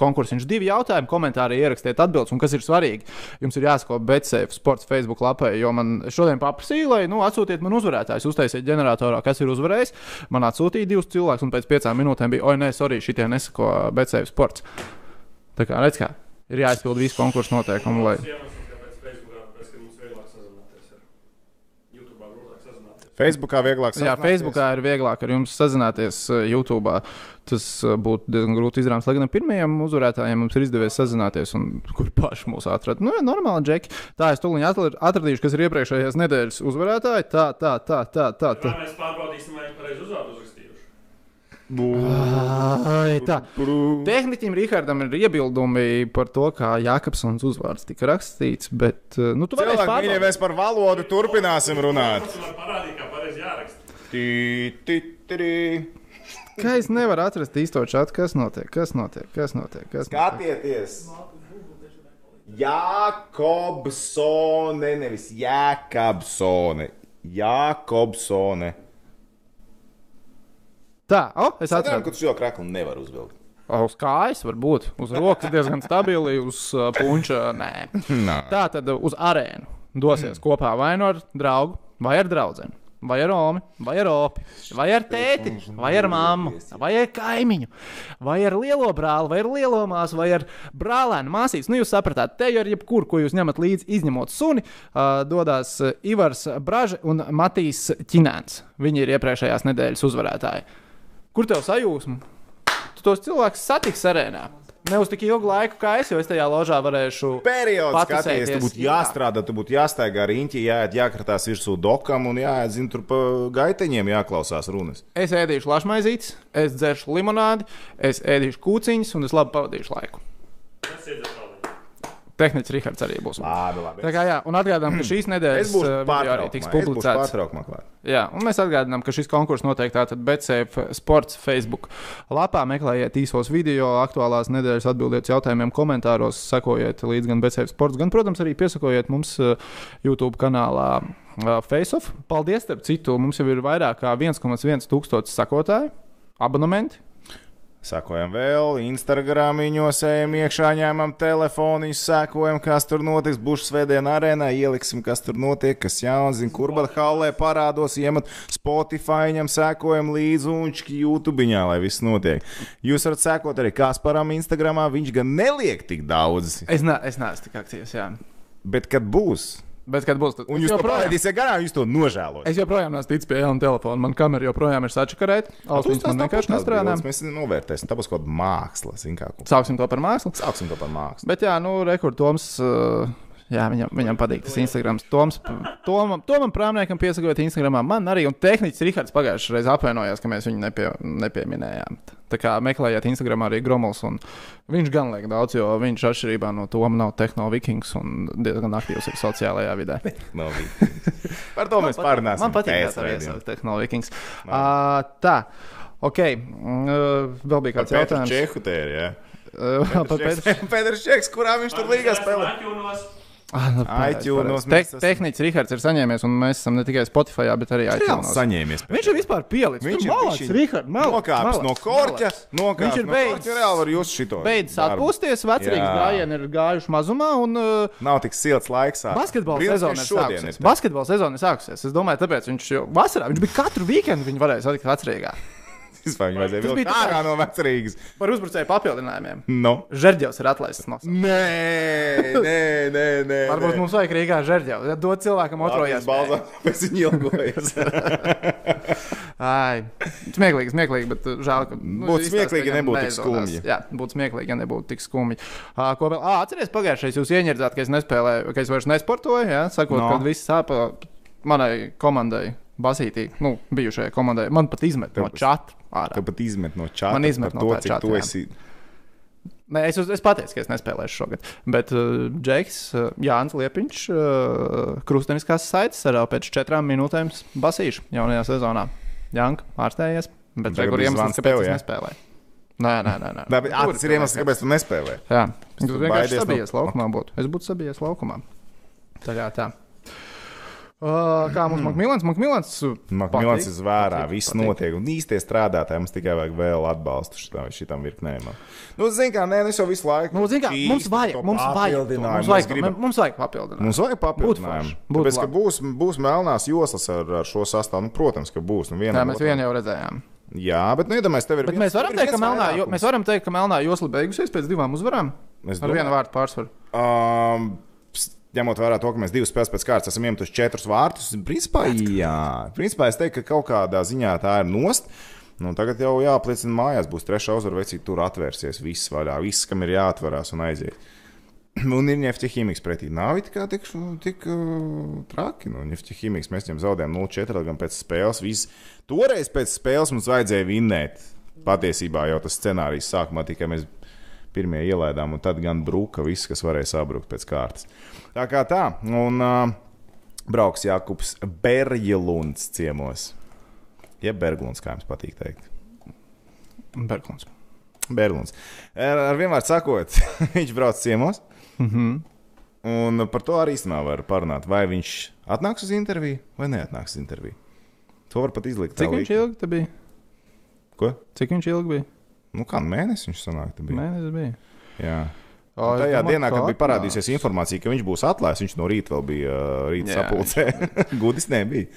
konkursiņš divi jautājumi, komentārī ierakstiet atbildes, un kas ir svarīgi. Jums ir jāsako BCF Sports Facebook lapai, jo man šodien paprasīja, lai nu, atsūtiet man uzvarētājus, uztaisiet ģeneratorā, kas ir uzvarējis. Man atsūtīja divus cilvēkus, un pēc piecām minūtēm bija, oi, nē, sorry, šitie nesako BCF Sports. Tā kā redz, kā ir jāizpild visi konkursu noteikumi. Lai... Tas iemesls, kāpēc Facebookā, tāpēc, ka mums vieglāk sazināties ar YouTube'ā grūtāk sazināties. Facebookā vieglāk Jā, sazināties. Facebookā ir vieglāk ar jums sazināties uh, YouTube. Tas uh, būtu diezgan grūti izdarāms. Lai gan ar pirmajiem uzvarētājiem mums ir izdevies sazināties, un *laughs* kur paši mūs atrada. Nu, jā, normāli, Džeki. Tā es tūlīt atradīšu, kas ir iepriekšējās nedēļas uzvarētāji. Tā, tā, tā, tā, tā. tā. Vai mēs pārbaudīsim, vai viņi pareizi uzvārdu tā. Tehniķim Rihardam ir iebildumi par to, kā Jākapsons uzvārds tika rakstīts, bet uh, nu, tu vari pārbaudīt. ja mēs par valodu turpināsim runāt. Tas var parādīt, kā es nevaru atrast īsto čatu, kas notiek? Kas notiek? Kas notiek? Kas notiek? Skatieties! Jākobsone, nevis Jākabsone. Jākobsone. Tā, oh, es Atceros, ka tu šo kraklu nevar uzvilkt. Uz kājas var būt. Uz rokas diezgan stabili, uz uh, punča nē. *laughs* Nā. Tā tad uh, uz arēnu dosies kopā vai nu ar draugu, vai ar draugu. Vai ar Romu, vai ar Opi, vai ar tēti, vai ar mammu, vai ar kaimiņu, vai ar lielo brāli, vai ar lielo māsu, vai ar brālēnu māsītes. Nu, jūs sapratāt, te jau ar jebkuru, ko jūs ņemat līdzi, izņemot suni, uh, dodas uh, Ivars Bražs un Matīs Činēns. Viņi ir iepriekšējās nedēļas uzvarētāji. Kur tev sajūsma? Tu tos cilvēkus satiksi arēnā. Ne uz tik ilgu laiku, kā es, jo es tajā ložā varēšu. Periods, skaties, tu būtu Jā. jāstrādā, tu būtu jāstaigā riņķī, jāiet, jākratās virsū dokam un jāiet, zin, tur pa gaiteņiem jāklausās runas. Es ēdīšu lašmaizītes, es dzeršu limonādi, es ēdīšu kūciņas un es labi pavadīšu laiku. Tas ir tas Tehnicis Rihards arī būs. Labi, labi. Tā kā jā, un atgādinām, ka šīs nedēļas uh, video arī tiks publicēts. Jā, un mēs atgādinām, ka šis konkurss notiek tātad BCF Sports Facebook lapā. Meklējiet īsos video, aktuālās nedēļas atbildiet jautājumiem, komentāros, sekojiet līdzi gan BCF Sports, gan, protams, arī piesakojiet mums uh, YouTube kanālā. uh, FaceOff. Paldies, starp citu, mums jau ir vairāk kā 1,1 tūkstoši sakotāju, abonementi. Sakojam vēl, Instagram viņos ejam iekšā, ņemam telefonu, sekojam, kas tur notiks. Būs svētdienā arēnā, ieliksim, kas tur notiek, kas jauns, zin, kur bet hallē parādos, iemet Spotify, ņem sekojam līdzi un YouTube, lai viss notiek. Jūs varat sekot arī Kasparam Instagramā, viņš gan neliek tik daudz, Es, ne, es neesmu tik aktīvs, jā. bet kad būs, Bet, kad būs, tad un jūs to palaidīsiet garām, jūs to nožēlojat. Es joprojām neesmu ticis pie jauna telefona. Man kamera joprojām ir sačakarēta. Austiņas man vienkārši nestrādā. Mēs novērtēsim, tāpēc kaut kāda māksla, Sāksim to par mākslu. Sāksim to par mākslu. Bet, jā, nu, rekord Toms. Uh, jā, viņam, viņam patīk tas Instagram. Toms, Tomam, Tomam Prāmniekam piesakot Instagramā. Man arī, un tehnicis Rihards pagājušajā reizē apvainojās, ka mēs viņu nepie, nepieminējām. Tā kā meklējiet Instagramā arī Gromals. un Viņš gan liek daudz, jo viņš atšķirībā no Toma nav tehnoloģisks un diezgan aktīvs ir sociālajā vidē. No *laughs* Vikings. Par to mēs pārunāsim. Man patīk, pēc ka tā ir raidījuma. tehnoloģiski. Uh, tā, ok. Uh, vēl bija kāds jautājums. Čehu ir, jā. Uh, par Pēteru *laughs* Pēters Čeks, kurā viņš tur līgā spēlē? Ah, nu, *laughs* iTunes Te, mēs esam- tehnicis Rihards ir saņēmies, un mēs esam ne tikai Spotify, bet arī iTunes. saņēmies. Viņš ir vispār pielicis. Viņš Viņš ir bišķiņ Rihards. Nokāpis no korķa, Viņš nokāpis ir no beidzis- korķa, reāli var jūs šito. Beidzis atpūsties, vecrīgas Jā. gājieni ir gājuši mazumā, un uh, Nav tik silts laiks. basketbola sezona ir šodien sākusies. ir. Basketbola sezona ir sākusies. Es domāju, tāpēc viņš jau vasarā, viņš bija katru weekendu, viņš varēja satikt vecrīgā. Vispār viņu vajadzēja vilkt bija tā kā- ārā no vecrīgas. Par uzbrucēju papildinājumiem. No. Žerģevs ir atlaists no savas. Nē, nē, nē, nē. Varbūt mums vajag Rīgā žerģevu. Ja dod cilvēkam otrojas. balzā, pēc viņa ilgojas. *laughs* Ai, smieklīgi, smieklīgi, bet uh, žēl, ka. Nu, Būtu smieklīgi, ja nebūtu tik skumji. Jā, būtu smieklīgi, ja nebūtu tik skumji. Uh, ko vēl? Ah, atcerieties, pagājušajā jūs ieņēdzāt, ka es nespēlēju, ka es vairs nesportoju. Jā, sakot, No. kad viss sāp manai komandai, basītī, nu, bijušajai komandai. Man pat izmet no čata ārā. Tāpat izmet no čata. Man izmet no to, tā cik čata, tu esi. Nē, es, es pateicu, ka es nespēlēšu šogad. Bet uh, Džeks, uh, Jānis Liepiņš, uh, krustveida saites ar pēc četrām minūtēm basīšu jaunajā sezonā. Janka ārstējies, bet tur viss iemesls, kāpēc es nespēlēju. Nē, nē, nē. nē. Nē, bet, ā, Tur tas ir iemesls, kāpēc tu nespēlē. Jā, Tu tu vienkārši no- sabijies laukumā būtu. Es būtu sabijies laukumā. Tā kā tā. Uh, kā mums Makmilans? Makmilans. uh, Makmilans ir zvērā, patīk, viss patīk. notiek. Un īstie strādātāji mums tikai vajag vēl atbalstu šitam, šitam virknēm. Nu, zini, kā, nē, nu, es jau visu laiku. Nu, zini kā, mums vajag, mums vajag, papildinājumu. mums vajag, gribam- mums vajag papildināt. Mums vajag papildinājumu. būtu Tāpēc, ka būs, būs melnās joslas ar, ar šo sastāvu. Nu, protams, ka būs. Nu, Jā, mēs vienu jau redzējām. Jā, bet, nu, iedomājieties, tev ir Bet viens- mēs varam ir teikt, melnā, jo, mēs varam teikt, ka melnā josla beigusies pēc divām uzvarām. Ar vienu vārdu pārsvaru. Um, ņemot vērā to, ka mēs divas spēles pēc kārtas esam iemetuši četrus vārtus, principā, jā, principā es teiktu, ka kaut kādā ziņā tā ir nost. Nu, tagad jau jāapliecina mājās, būs trešā uzvara, vai cik tur atvērsies viss vaļā, viss, kam ir jāatverās un aiziet. *clears throat* Un ir nefti ķīmijas pretī. Nav kā tik, tik uh, traki. Nu, nefti ķīmijas mēs viņam zaudējām 0-4 gan pēc spēles. Viss. Toreiz pēc spēles mums vajadzēja vinnēt. Patiesībā jau tas scenārijs sākumā tikai mēs pirmie ielaidām, un tad gan bruka viss, kas varēja sabrukt pēc kārtas. Tā kā tā, un uh, brauks Jākups Berģelunds ciemos. Jeb Berglunds, kā jums patīk teikt. Berglunds. Berglunds. Ar, ar vienmēr sakot, *laughs* viņš brauc ciemos. Mm Mhm. -hmm. Un par to arī īstenībā var parunāt, vai viņš atnāks uz interviju vai neatnāks uz interviju. To var pat izlikt. Cik viņš ilgi bija? Ko? Cik viņš ilgi bija? Nu, kā mēnesis viņš sanāk? bija? Mēnesis bija. Jā. O, Un tajā domāju, dienā, ka kad bija parādījusies informācija, ka viņš būs atlaists, viņš no rīta vēl bija rīta sapulcē. *laughs* Gudis nebija.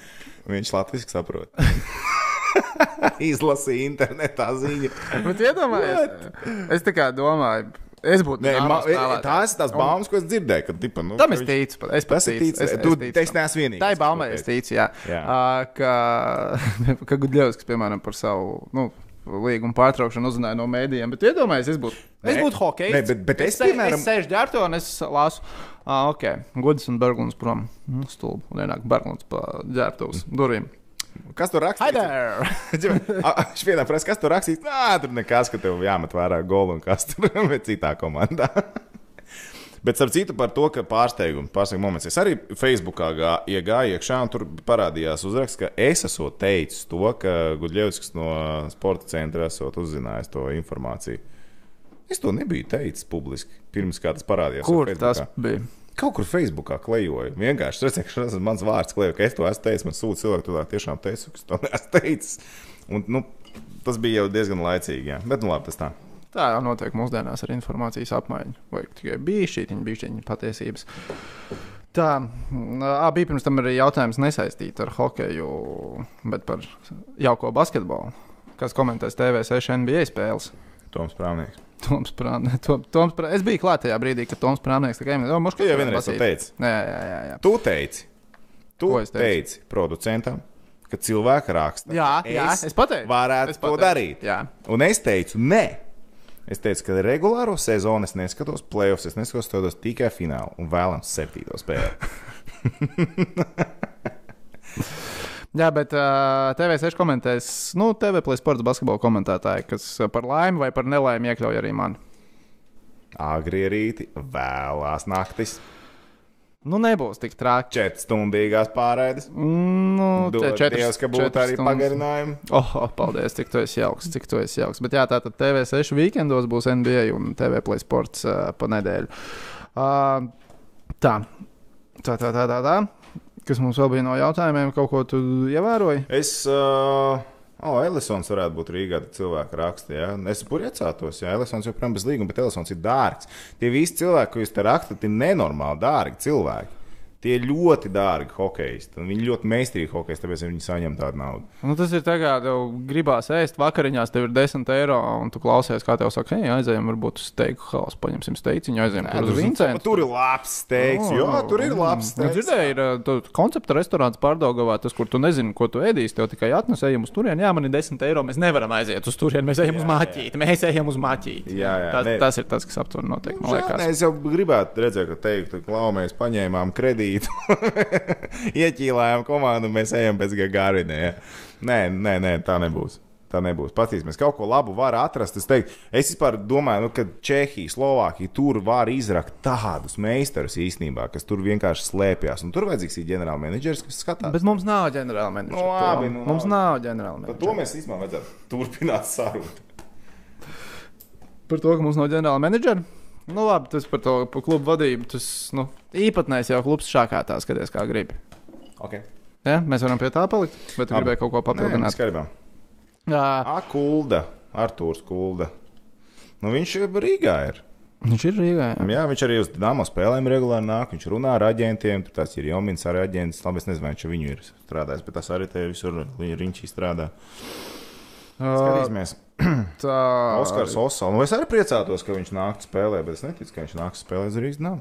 Viņš latviešu saprot. *laughs* Izlasīja internetā ziņu. Bet iedomājieties, es tā kā domāju, es būtu Nē, ma, spēlētājs. tās ir tās Un baumas, ko es dzirdēju. Kad, tipa, nu, Tam ka es ticu. Es pat Tas ir ticu, es- es Tu teici, neesmu vienīgais. Tā ir baumē, es ticu, jā. Jā. Uh, ka, *laughs* ka Gudļevskis, piemēram, par savu nu, līgumu pārtraukšanu uzzināja no mēdījiem. Bet iedomājieties, es būtu, es Nē, būtu hokejs. nē, bet- bet es, se- piemēram- es sēžu ģērbto un es lasu, ah, ok, Gudis un Berglunds prom. Nu, Stulbi. Un ienāk Berglunds pa ģērbtos durvīm. Kas tur rakstīts? *laughs* Viņš vienā presē, kas tur rakstīts? Nē, tur nekas, ka tev jāmet vērā golu un kas tur *laughs* ir citā komandā. Bet starp citu par to, ka pārsteigums, pārsteigums moments. Es arī Facebookā gā, iegāju iekšā, un tur parādījās uzraksts, ka es esmu teicis to, ka Gudļevskis no sporta centra esot uzzinājis to informāciju. Es to nebiju teicis publiski, pirms kā tas parādījās. Kur tas bija? Kaut kur Facebookā klejoju. Vienkārši redzēju, ka tas ir mans vārds, klejoju, ka es to esmu teicis. Man sūta cilvēku, tu tā tiešām teici, ka es to *laughs* neesmu teicis. Un, nu, tas bija jau diezgan laicīgi. Jā. Bet, nu, labi, tas tā. Tā jau notiek mūsdienās ar informācijas apmaiņu. Vai tikai bija šī viņa patiesības. Tā ā, bija pirms tam arī jautājums nesaistīts ar hokeju, bet par jauko basketbolu. Kas komentēs TV6 NBA spēles? Toms Prāvnieks. Toms Prāvnieks. Tom, Toms Prā... Es biju klāt tajā brīdī, kad Toms Prāvnieks tikai minēja, ka Tu jau vienreiz to teici. Jā, jā, jā. jā. Tu teici, tu es teicu? teici producentam, ka cilvēki raksta. Jā, jā, es pateicu. Varētu Es to pateicu. darīt. Jā. Un es teicu, nē. Es teicu, ka regulāro sezonu es neskatos, playoffs es neskatos, skatos tikai finālu un vēlams septīto spēli. *laughs* Jā, bet uh, TV6 komentēs, nu, TV play sports basketbola komentētāji, kas par laimi vai par nelaimi iekļauj arī mani. Agri rīti, vēlās naktis, Nu, nebūs tik traki. četras stundīgās pārraides. Nu, tie četras- Dievs, ka būtu arī stundas. pagarinājumi. Oh, oh, paldies, cik tu esi jauks, cik tu esi jauks. Bet jā, tātad TV6 weekendos būs NBA un TV play sports uh, pa nedēļu. Uh, tā. Tā, tā, tā, tā, tā. Kas mums vēl bija no jautājumiem, kaut ko tu ievēroji? Es, uh, oh, Elisons varētu būt Rīgā, tad cilvēki raksta, jā. Es puriecātos, jā, Elisons joprojām bez līguma, bet Elisons ir dārgs. Tie visi cilvēki, ko jūs te rakstat, ir nenormāli dārgi cilvēki. Tie ir ļoti dārgi hokeisti, viņi ļoti meistarīgi hokeisti, tāpēc viņi saņem tādu naudu. Nu, tas ir kā tev gribās ēst vakariņās, tev ir 10 eiro, un tu klausies, kā tev saka, hei, aizējām, varbūt uz steiku haus, paņemsim steiciņu, aizējām tur uz Vincentu. Tur ir labs steiks, O, jo tur ir labs Nu, steiks. dzirdēju, ir uh, koncepta restorāns pārdagavā, tas, kur tu nezini, ko tu ēdīsi. Tev tikai atnes, ejam uz turieni. Jā, man ir 10 eiro. Mēs nevaram aiziet uz turieni. Mēs ejam uz maķīti. Mēs ejam uz maķīti. Jā, jā, tas, ne- tas ir tas, kas notiek. Man Žēl, liekas, nē, Es jau gribētu redzēt, ka teiktu, ka lau, mēs paņēmām kredītu, *laughs* ieķīlājām komandu un mēs ejam pēc Gagarina. Ja? Nē, nē, nē, tā nebūs. Tā nebūs. Patīsimies, kaut ko labu var atrast. Es, teiktu, es vispār domāju, nu, ka Čehija, Slovākija tur var izrakt tādus meistarus īstenībā, kas tur vienkārši slēpjas. Un tur vajadzīgs ir ģenerālmenedžers, kas skatās. Bet mums nav ģenerāla menedžera. Nu, labi, nu, mums nav ģenerāla Par menedžera. to mēs īstenībā vajadzētu turpināt sarunu. Par to, ka mums nav ģenerāla menedžera. Nu, labi, tas par to par klubu vadību. Tas nu, īpatnējs jau klubs šākā tā skaties, kā gribi. Okay. Ja? Mēs varam pie tā palikt, bet tu Labi. gribēji kaut ko papildināt. Skaidrībā. Jā, A, Kulda, Artūrs Kulda. Nu, viņš ir Rīgā. Ir. viņš ir Rīgā. Jā. Jā, viņš arī uz Dāmas spēlēm regulāri nāk. Viņš runā ar aģentiem. Tur tas ir Jomins, arī aģents. Labi, es nezinu, viņš viņu ir strādājis, bet tas arī te visur viņš strādā. Skatīsimies. *clears throat* Tā Oskars Osals. Nu, es arī priecātos, ka viņš nāk spēlē, bet es neticu, ka viņš nāk spēlēt uz Rīgas. Nav.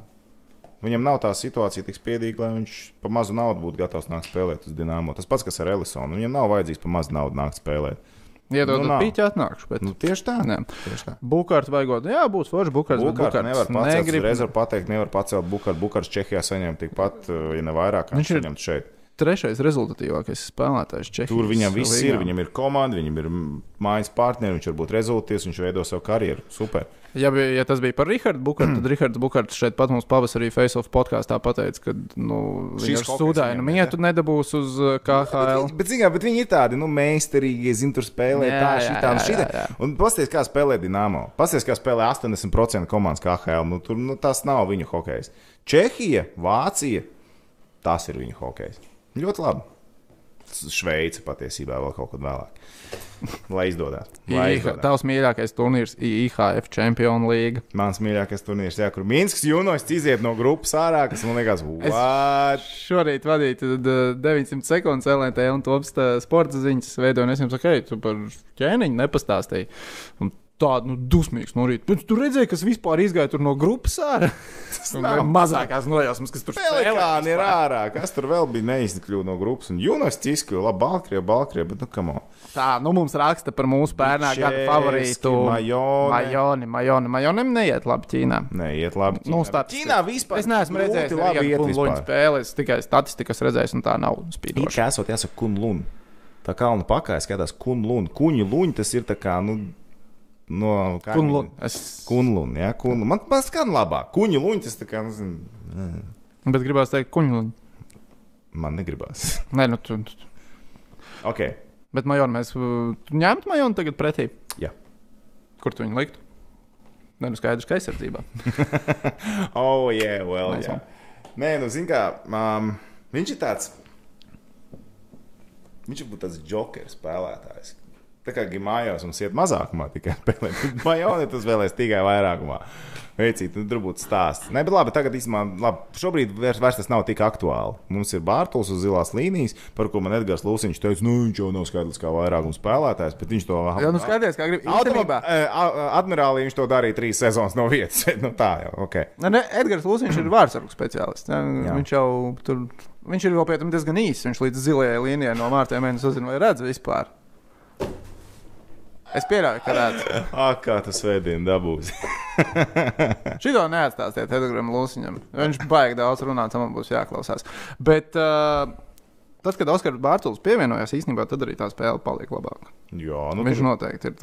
Viņam nav tā situācija tik spiedīga, lai viņš par mazu naudu būtu gatavs nākt spēlēt uz Dienāmo. Tas pats, kas ar Elisonu. Viņam nav vajadzīgs par mazu naudu nākt spēlēt. Iedod Nu, pīķi atnākšu. Bet... Nu, tieši tā. Nē. Tieši tā. Bukārts vajagot. Jā, būs forši Bukārts Bukārts nevar pacelt. negrib- Reiz var pateikt, nevar pacelt Bukārts. Bukārts Čehijā saņem tikpat, uh, ja ne vairāk, kā Viņš ir- saņemt šeit. Trešais rezultatīvākais spēlētājs Čehijas. Tur viņam viss līgā. ir. Viņam ir komanda, viņam ir mājas partneri, viņš var būt rezultāts, viņš veido savu karjeru. Super. Ja, bija, ja tas bija par Rahardu Bukārtu, tad Rahards Bukārts šeit pat mums pavasarī Face-Off podkāstā pateica, ka nu, viņš ar sūdainu mietu nedabūs uz uh, Bet, KHL. bet, zināmā, bet viņi ir tādi nu, meistarīgi, zina, tur spēlē Jā, tā, jā, šī tā, jā, šī tā. jā, jā. Un pasties, kā spēlē Dienāmo. Pasties, kā spēlē 80% komandas KHL. Nu, tur nu, tas nav viņu hokejs. Čehija, Vācija, tas ir viņu hokejs. Ļoti labi. Šveice patiesībā vēl kaut kad vēlāk. *laughs* Lai izdodas. Tavs mīļākais turnīrs IHF Champions League. Mans mīļākais turnīrs, jā, kur Minskas jūnos iziet no grupas ārā, kas man liekas, what? Šorīt uh, 900 sekundes LNT un tops sporta ziņas veidoja. un Es jums saku, hei, tu par ķēniņu nepastāstīji. Un Tāda nu, dusmīga no rīta. Bet tu redzēji, kas vispār izgāja no grupas ārā. *laughs* Tas nav. mazākās nojausmas, kas tur Pelikāni ir vispār. ārā. Kas tur vēl bija neizkļuvis no grupas? Un Jūnas Cisku, labi, Baltkrievija, Baltkrievija, bet nu, kam? Tā, nu mums raksta par mūsu bērnā gada favorītu. Majone. Majoni, Majoni. Majonim neiet labi Ķīnā. Nē, iet labi. Nu, Ķīnā. statistiski. Ķīnā vispār. Es neesmu redzējis, labi iet kāda ir vispār. spēle. Es tikai statistikas redzēju, un tā nav spīdoša. kā esot jāsaka kunlun. Tā kalna pakā skatās kunlun. Kuņu luņi tas ir tā kā, nu, no kaimiņu- Kunlun. Jā, kunlun. Man, man skan labāk. Kuņu luņi tas tā kā, nu, zin, Bet gribās teikt, kuņu. man negribās. Nē, nu tu. tu- ok, Bet Majoni, mēs tu ņemtu Majoni tagad pretī. jā. Kur tu viņu liktu? Nē, nu skaidrs, ka aizsardzībā. *laughs* Oh, yeah, well, Nice jā. Nē, nu, zin kā, um, viņš ir tāds. Viņš ir tāds jokers spēlētājs. Tā kā gimājos mums iet mazākumā tikai *laughs* spēlēt. Majoni tas vēlēs tikai vairākumā. Veicīt, nu, tur būtu stāsts. Nē, bet labi, tagad īstenībā, labi, šobrīd vairs, vairs tas nav tik aktuāli. Mums ir Bārtaļs uz zilās līnijas, par ko man Edgars Lūsiņš teica, nu, viņš jau nav skaidrs kā vairākums spēlētājs, bet viņš to Jā, nu skaties, kā grib. Īstenībā, Admirālī viņš to darīja trīs sezonas no vietas. *laughs* nu, tā jau, ok. ne, ne, Edgars Lūsiņš ir vārdsargu speciālists. Viņš jau tur, viņš ir vēl pie tam diezgan īss. Viņš līdz zilajai līnijai no mārciņiem mēnesis uzzina, vai redz vispār. Es pieļauju, ka redz. Ak, *laughs* kā tas svētdien dabūs. *laughs* Šito neatstāstiet Edgars Lūsiņam. Viņš baigi daudz runāt, man būs jāklausās. Bet uh, tad, kad Oskars Bārtaļs pievienojās, īstenībā tad arī tā spēle palika labāka. Jā, nu, Viņš tur- noteikti ir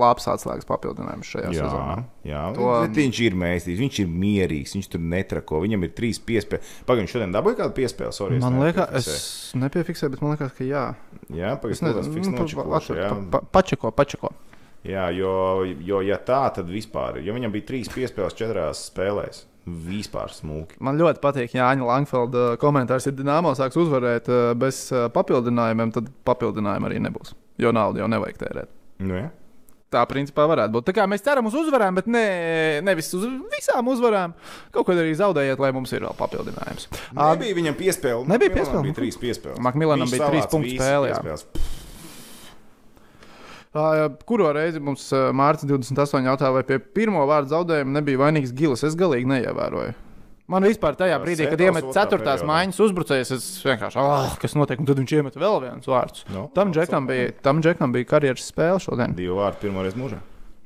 labs atslēgas papildinājums šajā Jā, sezonā. jā. To- viņš ir mēstīgs, viņš ir mierīgs, viņš tur netrako. Viņam ir trīs piespēles. Pagaidām, šodien dabūja kādu piespēli. Sorry, Man liekas, es nepiefiksēju, bet man liekas, ka jā. Jā, pagaidām, tas pačeko, pačeko. jā, jo, jo, ja tā, tad vispār, jo viņam bija trīs piespēles četrās spēlēs, vispār smūgi. Man ļoti patīk Jāņa Langfelda komentārs. Ja Dienāmo sāks uzvarēt eh, bez eh, papildinājumiem, tad papildinājumu arī nebūs. Jo naudu jau nevajag tērēt. Nu, jā. Tā principā varētu būt. Tā kā mēs ceram uz uzvarām, bet ne, nevis uz visām uzvarām. Kaut ko arī zaudējiet, lai mums ir vēl papildinājums. Nebija viņam piespēle. Nebija piespēle. Bija trīs piespēles. Makmilanam bija trīs punktu spēle, Kuro reizi mums Mārcis 28 jautā, vai pie pirmo vārdu zaudējuma nebija vainīgs Gilis? Es galīgi neievēroju. Man vispār tajā Jā, brīdī, kad iemet otrā ceturtās periodā. maiņas uzbrucējs, es vienkārši, ah, kas notiek, un tad viņš iemet vēl viens vārds. Nu, Tam džekam bija, tam džekam bija karjeras spēle šodien. Divi vārdi pirmoreiz mūžā.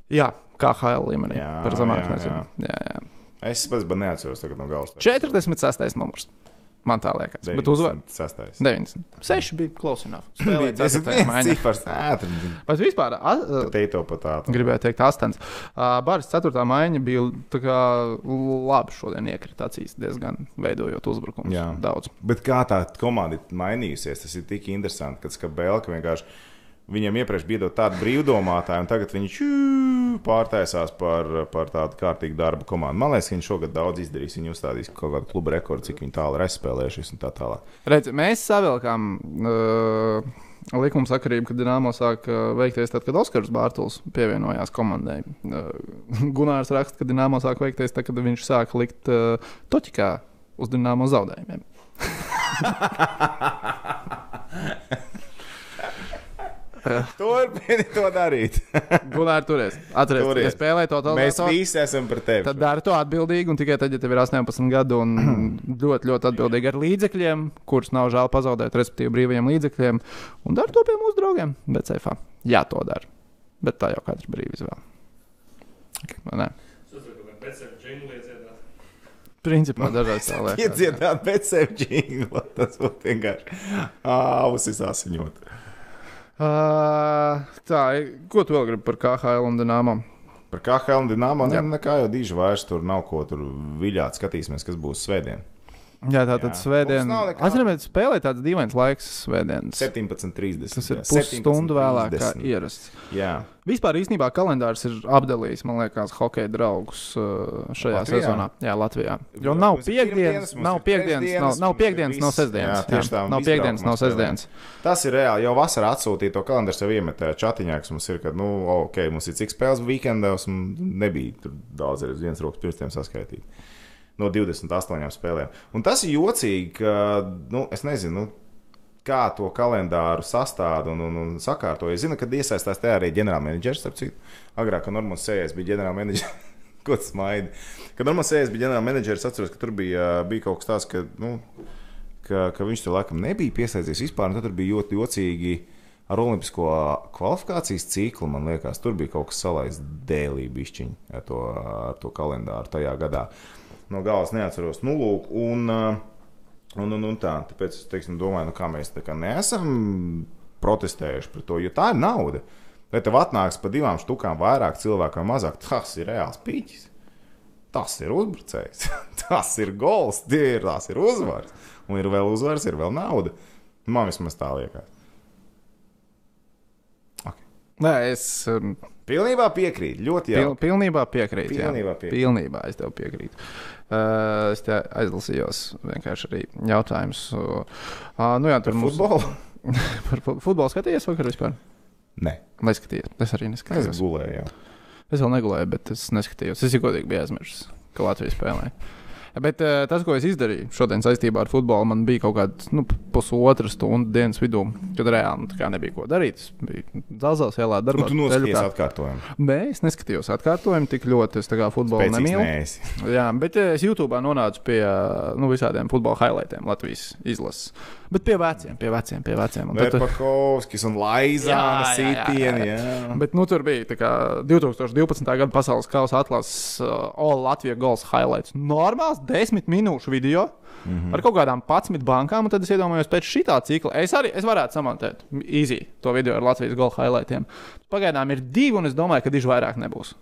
Jā, kā HL līmenī. Jā, par zemāku jā, nezinu. Jā, jā. Es pats neatceros tagad no galvas. 46. numurs. Man tā liekas. Bet uzvar 96. 90. 6 bija close enough. *laughs* Spēlēja Tas maiņā. cifars. ātri. Bet vispār, Teito pat tā. gribēju teikt, astoņas. Bāras ceturtā maiņa bija tā kā labi šodien iekrita acīs, diezgan veidojot uzbrukumus. Jā. Daudz. Bet kā tā komanda ir mainījusies, tas ir tik interesanti, kad Skabelka vienkārši viņam iepriekš bija dot tādu brīvdomātāju, un tagad viņš pārtaisās par, par tādu kārtīgu darbu komandu. Man liekas, ka viņš šogad daudz izdarīs. Viņi uzstādīs kaut kādu klubu rekordu, cik viņi tālu ir spēlējušies un tā tālāk. Redz, mēs savilkām uh, likuma sakarību, kad Dienāmo sāk uh, veikties tad, kad Oskars Bārtaļs pievienojās komandai. Uh, *laughs* Gunārs raksta, ka Dienāmo sāk veikties tad, kad viņš sāk likt uh, toķikā uz Dienāmo zaudējumiem. *laughs* *laughs* Turpini to darīt. *laughs* Gunārs turēs. Atcerieties, Turies. ja spēlē to tādu Mēs visi esam par tevi. Tad dari to atbildīgi, un tikai tad, ja tev ir 18 gadi un *clears throat* ļoti, ļoti atbildīgi ar līdzekļiem, kurus nav žēl pazaudēt, respektīvi brīvajiem līdzekļiem, un dari to pie mūsu draugiem, bet ceļā. Jā, to dara. Bet tā jau katrs brīvi džingli iecietāt. Principā tā lietas. Iedziedāt pēc sevi džinglu. Tas būtu vienkārši ausis asiņot. Uh, tā, ko tu vēl gribi par KHL un Dienāmo? Par KHL un Dienāmo Jā. ne, nekā jau diži vairs tur nav ko tur viļāt. Skatīsimies, kas būs svētdien. Jā, tā tad Jā. svētdien. Mums nav nekā- Atcerieties, spēlē tāds dīvains laiks svētdienas. 17.30. Tas ir pusstundu vēlāk kā 17:30. ierasts. Jā, Vispār īstenībā kalendārs ir apdalījis, man liekas, hokeja draugus uh, šajā Latvijā? sezonā. Jā, Latvijā. Jo Jā, nav piekdienas, nav piekdienas, nav, nav piekdienas, nav sestdienas. Jā, tieši tā, Nav piekdienas, nav sestdienas. tas ir reāli. Jau vasarā atsūtīja to kalendāru sev iemetē čatiņā, kas mums ir, kad, nu, ok, mums ir cik spēles weekendos, un nebija tur daudz arī uz vienas rokas pirkstiem saskaitīt. No 28 spēlēm. Un tas ir jocīgi, ka, nu, es nezinu, nu, kā to kalendāru sastāv un, un, un sakārto. Es zinu, ka iesaistās tajā arī ģenerālmenedžers. Agrāk, kad Normons Sējas bija ģenerālmenedžers, *laughs* ko tas maidi. Kad Normons Sējas bija ģenerālmenedžers, atceros, ka tur bija, bija kaut kas tāds, ka, nu, ka, ka viņš tur laikam nebija piesaistīts vispār. Tad bija ļoti jocīgi. Ar olimpisko kvalifikācijas ciklu, man liekas, tur bija kaut kas salaists dēlī bišķiņi ar to, ar to kalendāru tajā gadā. No galvas neatceros. Nu, lūk, un, uh, Un, un, un tā, tāpēc es teiksim, domāju, nu, kā mēs tā kā neesam protestējuši par to, jo tā ir nauda. Vai tev atnāks pa divām štukām vairāk cilvēku vai mazāk, tas ir reāls pīķis. Tas ir uzbrucējs, *laughs* tas ir gols, ir, tās ir uzvaras. Un ir vēl uzvaras, ir vēl nauda. Man vismaz tā liekas. Nē, es um, Pilnībā piekrītu. Ļoti jauki. pilnībā piekrītu. jā. Pilnībā piekrītu. Pilnībā es tev piekrītu. Uh, es te aizlasījos vienkārši arī jautājumus. Nu jā, tur Par mums futbolu? *laughs* par fu- futbolu skatījies vakar vispār? Nē. Neskatījos. Es arī Es neskatījos. gulēju. jā. Es vēl negulēju, bet es neskatījos. Es jau godīgi biju aizmirsis, ka Latvija spēlē. Bet uh, tas, ko es izdarīju šodien saistībā ar futbolu, man bija kaut kāda nu, pusotra stunda dienas vidū, kad reāli nu, nebija ko darīt. Es biju Zelzās ielā Nu, darbā. tu noskaties atkārtojumu. Nē, es neskatījos atkārtojumu tik ļoti. Es kā futbolu nemīlu. Jā, bet eh, es YouTube nonācu pie eh, nu, visādiem futbola highlightiem Latvijas izlases. Bet pie veciem, pie veciem, pie veciem. Un tad- Verpakovskis un Laizāna sitieni. Bet nu, tur bija kā 2012. gada pasaules kausa atlases uh, All Latvijas goals highlights. Normāls 10 minūšu video. Mm. -hmm. Ar kaut kādām 11 bankām, un tad es iedomājos, pēc šī cikla es arī es varētu samontēt īsi to video ar Latvijas gola highlightiem. Pagaidām ir divi, un es domāju, ka diži vairāk nebūs.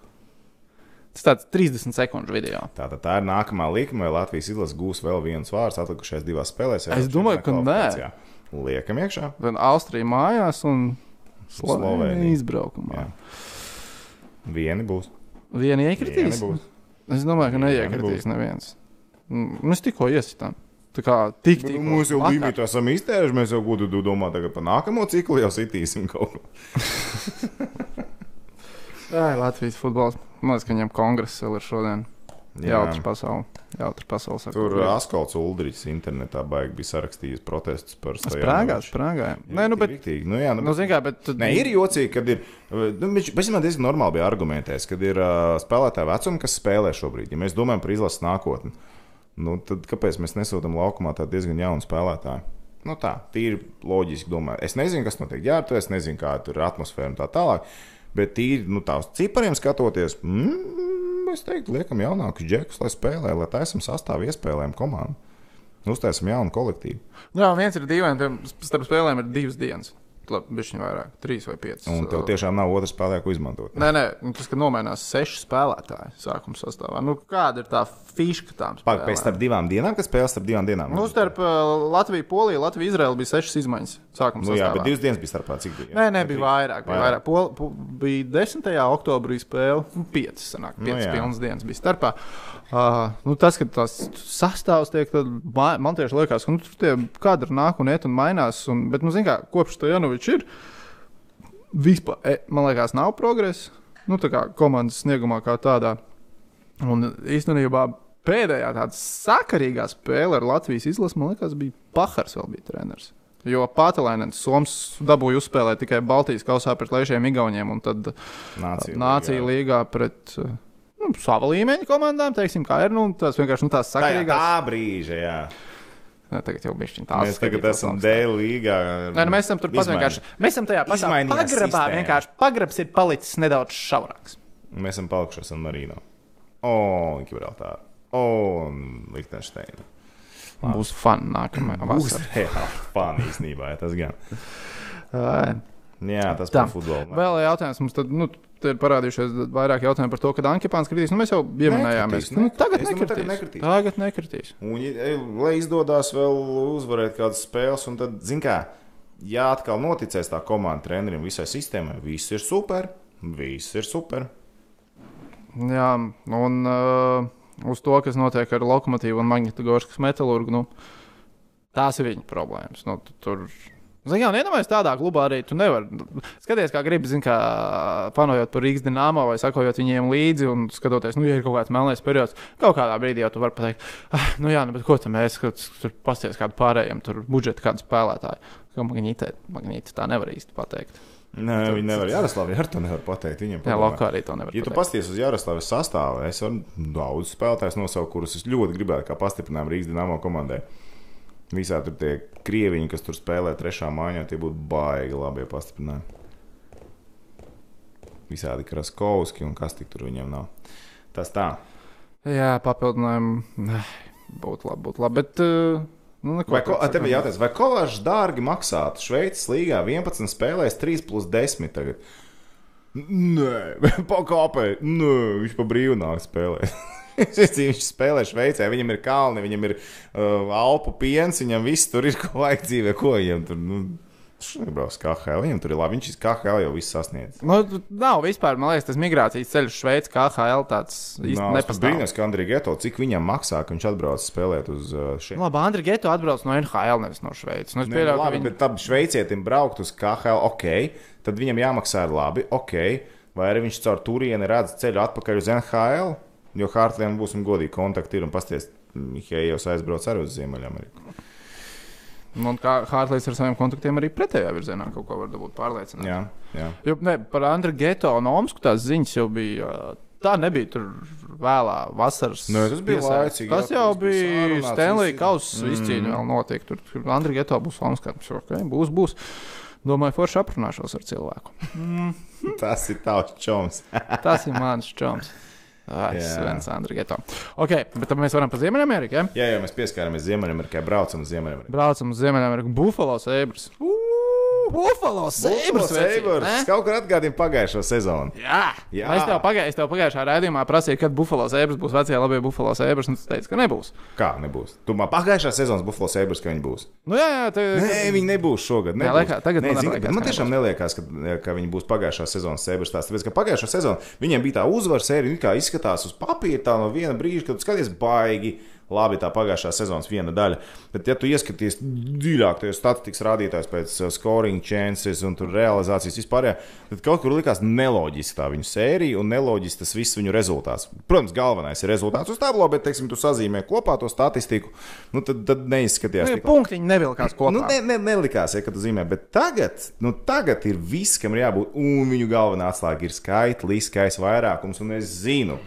Tas tāds 30 sekundžu video. Tātad tā ir nākamā likme, vai Latvijas izlase gūs vēl vienu vārdu atlikušajās divās spēlēs. Es domāju, ka nē. Liekam, iekšā. Gan Austrija mājās, un Slovenija izbraukumā. Jā. Vieni būs. Vieni iekritīs. būs. Es domāju, ka Vieni neiekritīs neviens. Mēs tikko iesitām. Tā kā tik Nu, tikko. Mēs jau limitu esam iztēruši. Mēs jau gudri domājam, tagad par nākamo ciklu jau sitīsim kaut ko. *laughs* Ai, Latvijas futbols. Man liekas, ka viņam kongress vēl ir šodien. Jautrs pasaule. Jautrs pasaule. saka, Tur Askauts Uldrichs internetā baigi bija sarakstījis protestus par Sprāgā, sprāgā. Nē, nu, bet. Riktīgi. Nu, jā, nu, Nu, kā, bet. Nē, ir jocīgi, kad ir. Nu, viņš tam diezgan normāli bija argumentējis, kad ir uh, spēlētāji vecumi, kas spēlē šobrīd. Ja mēs domājam par izlases nākotni, nu, tad kāpēc mēs nesūtām laukumā tādu diezgan jaunu spēlētāju? Nu, tā, tīri loģiski domāju. Es nezinu, kas notiek ģērbtuvē, es nezinu, kāda tur ir atmosfēra un tā tālāk. Bet tīri nu, tā uz cipariem skatoties, mm, es teiktu, liekam jaunākus džekus, lai spēlē, lai taisam sastāvu iespējām komandu. Uztaisam jaunu kolektīvu. Jā, viens ir dīvaini. pie- Starp spēlēm ir divas dienas. Labi, bišķiņ vairāk, trīs vai piecas. Un tev tiešām nav otrs spēlētāja, ko izmantot. Nē, nē, nu, tas, ka nomainās seši spēlētāji sākuma sastāvā. Nu, kāda ir tā fiška tām Pagaid, pēc spēlēm? starp divām dienām, kas spēlē starp divām dienām. Nu, starp Latviju, Poliju, Latviju, Izraelu bija sešas izmaiņas sākuma Nu, jā, sastāvā. bet divas dienas bija starpā. Cik bija? Nē, nē, bija vairāk. Bija, Vairāk. Pol, po, bija 10. oktobrī spēle, nu, 5. Sanāk, Nu, 5 jā. pilnas dienas bija starpā. Uh, nu, tas, ka tās sastāvs tiek, tad ma- man tieši liekas, ka nu, tur tie kadri nāk un iet un mainās. Un, bet, nu, zin kā, kopš tā Janovičs ir, vispār, e, man liekas, nav progresa. Nu, tā kā komandas sniegumā kā tādā. Un īstenībā pēdējā tāda sakarīgā spēle ar Latvijas izlasi, man liekas, bija Pahars vēl bija treneris. Jo Pātelainens Soms dabūja uzspēlēt tikai Baltijas kausā pret Lēšiem Igauniem un tad Nācija, Nācija līgā pret uh, nu, sava līmeņa komandām, teiksim, kā ir. Nu, tas vienkārši nu, tās Tā, jā, sakarīgās. tā brīža, jā. Nē, tagad jau bišķiņ tās Mēs tagad esam augstāk. dēļ līgā. Nē, nu, mēs esam turpat Izmaiņa. vienkārši. Mēs esam tajā pašā pagrabā. sistēma. Vienkārši pagrabs ir palicis nedaudz šaurāks. Mēs esam palikuši San Marino. O, un Gibraltāra. O, un Liechtensteina. Būs fani nākamajā vasarā. *laughs* reāli fani īstenībā, ja tas gan. Ai. Jā, tas Tā. par futbolu. Vēl jautājums mums tad. Nu, ir parādījušies vairāk jautājumu par to, kad Ankepāns kritīs. Nu, mēs jau pieminējām, Nekritīs, nu, tagad nekritīs. Tagad nekritīs. Tagad nekritīs. Un, lai izdodas vēl uzvarēt kādas spēles, un tad, zin kā, ja atkal noticēs tā komanda trenerim visai sistēmai, viss ir super, viss ir super. Jā, un uh, uz to, kas notiek ar lokomotīvu un magnetogorskas metālurgu, nu, tās ir viņa problēmas. Nu, tu, tur, Zini, kā, iedomājieties, tādā klubā arī tu nevari. Skaties, kā gribi, zini, kā panojot par Rīgas dīnāmo vai sakojot viņiem līdzi un skatoties, nu, ja ir kaut kāds melnais periods, kaut kādā brīdī jau tu vari pateikt, ah, nu jā, nu, bet ko tam mēs, kad tur pasties kādu pārējiem, tur budžeta kādu spēlētāju. Kā magnītē, magnītē tā nevar īsti pateikt. Nē, viņi nevar. Jaroslavi ar to nevar pateikt. Viņam Jā, lokā arī to nevar Ja tu pateikt. pasties uz Jaroslavas sastāvu, es varu daudz spēlētājus nosaukt, kurus es ļoti gribētu kā pastiprinājumu Rīgas dīnāmo komandai. Visā tur tie krieviņi, kas tur spēlē trešā mājā, tie būtu baigi labi pastiprinājumi. Visādi Kraskovski un kas tik tur viņam nav. Tas tā. Jā, papildinājumu būtu labi. Būtu labi bet, uh, nu, neko Vai, ko, tev ir jautājums, vai Kovačs dārgi maksātu Šveices līgā 11 spēlēs 3 plus 10 tagad? Nē, *laughs* pakāpē, nē, viņš pa brīvu nāk spēlēt. *laughs* *laughs* viņš spēlē Šveicē, viņam ir kalni, viņam ir uh, alpu piens, viņam viss tur ir *laughs* ko vajag dzīvē, ko viņam tur. Nu, nebrauc KHL, viņam tur ir labi. Viņš KHL jau viss sasniedzis. Nu, nav vispār, man liekas, tas migrācijas ceļš uz Šveici, kā HL tāds es nepastāv. brīnos, ka Andrija Geto, cik viņam maksā, ka viņš atbrauc spēlēt uz uh, šiem. Labi, Andri Geto atbrauc no NHL, nevis no Šveices. Nu, pieļauju, labi, viņi... bet tam šveicietim braukt uz KHL, ok, tad viņam jāmaksā ir labi, ok. Vai arī viņš caur turieni redz ceļu atpakaļ uz NHL, jo Hārtlēnam būsim godīgi kontakti ir un pasties, Mihējos aizbrauc arī uz Ziemeļameriku. Nu, Un kā Hārtlīs ar saviem kontaktiem arī pretējā virzienā kaut ko var dabūt pārliecināt. Jā, jā. Jo, ne, par Andriu Geto un Omsku tās ziņas jau bija. Tā nebija tur vēlā vasaras. Nē, tas bija laicīgi, Tas jau tas bija Stanley Kausa Mm. izcīņa vēl notiek. Tur, tur Andriu Geto būs Omskā. Okay, būs, būs. Domāju, forši aprunāšos ar cilvēku. *laughs* Tas ir tavs čoms. Tas ir mans čoms. Svens, Andriu Geto. Ok, bet tad mēs varam pa Ziemeļameriku. Ja? Jā, jau mēs pieskārāmies Ziemeļamerikai, braucam uz Ziemeļameriku. Braucam uz Ziemeļameriku. Buffalo Sabres. Buffalo Sabres! Sabres! Kaut kur atgādina pagājušo sezonu. Jā, Jā. jā. Es tev, pagāj, es tev pagājušā raidījumā prasīju, kad Buffalo Sabres būs vecie labie Buffalo Sabres, tu teici, ka nebūs. Kā nebūs? Tu man pagājušā sezonas Buffalo Sabres, ka viņi būs. Nu, jā, jā, te, Nē, viņi nebūs šogad. Jā, Nebūs. liekas, tagad Nē, man zini, liekas, man tiešām neliekas, ka, ka viņi būs pagājušā sezonas Sabres. Tāpēc, ka pagājušā sezona viņiem bija tā uzvaras sērija, kā izskatās uz papīra, tā no viena brīža, kad skaties baigi. Labi, tā pagājušā sezonas viena daļa. Bet, ja tu ieskaties dziļāk tajos statistikas rādītājos pēc uh, scoring chances un realizācijas vispār, tad kaut kur likās neloģiski tā viņu sērija un neloģiski tas viss viņu rezultāts. Protams, galvenais ir rezultāts uz tablo, bet, teiksim, tu sazīmē kopā to statistiku, nu, tad, tad neizskatījās nu, tik punktiņi nevilkās kopā. Nu, ne, ne, nelikās, ja, ka tu zīmē, bet tagad, nu, tagad ir viss, kam ir jābūt. Un viņu galvenā atslēga ir skaitliskais vairākums. Un es zinu,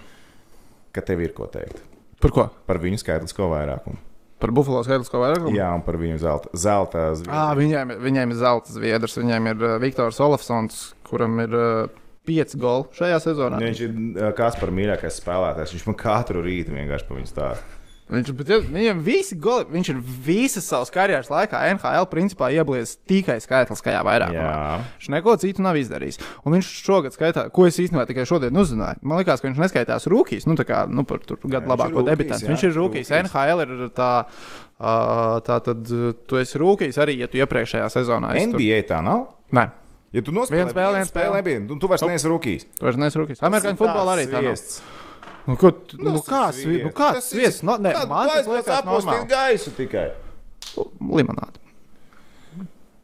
ka tev ir ko teikt Par ko? par viņu skaitlisko vairākumu. Par Buffalo skaidrs, ko vairāk? Jā, un par viņu zelta, zelta zviedru. À, viņiem, viņiem ir zelta zviedrs, viņiem ir uh, Viktors Olafsons, kuram ir uh, pieci goli šajā sezonā. Viņš ir par mīļākais spēlētājs. Viņš man katru rītu vienkārši pa viņu stāsta. Viņš, viņam visi goli, viņš ir visas savas karjeras laikā NHL principā ieblies tikai skaitliskajā vairākumā. Jā. Viņš neko citu nav izdarījis. Un viņš šogad skaitā, ko es īstenībā tikai šodien uzzināju. Man liekas, ka viņš neskaitās rūkīs, nu tā kā nu, par tur gadu labāko debitantu. Viņš ir rūkīs. NHL ir tā, uh, tā tad tu esi rūkīs arī, ja tu iepriekšējā sezonā esi. NBA tā nav. Tur... Nē, Ja tu nospēlē Viena spēle, viena spēle. nebija, tu, vairs neesi rūkīs. tu vairs neesi rūkīs. Amerikāņu futbolā arī tā nav. Nu, ko, tu- nu, Tas ir kāds sviests. nu, ir- sviests? No, nē, Tad man tas liekas apostīt gaisu tikai. Limonāde.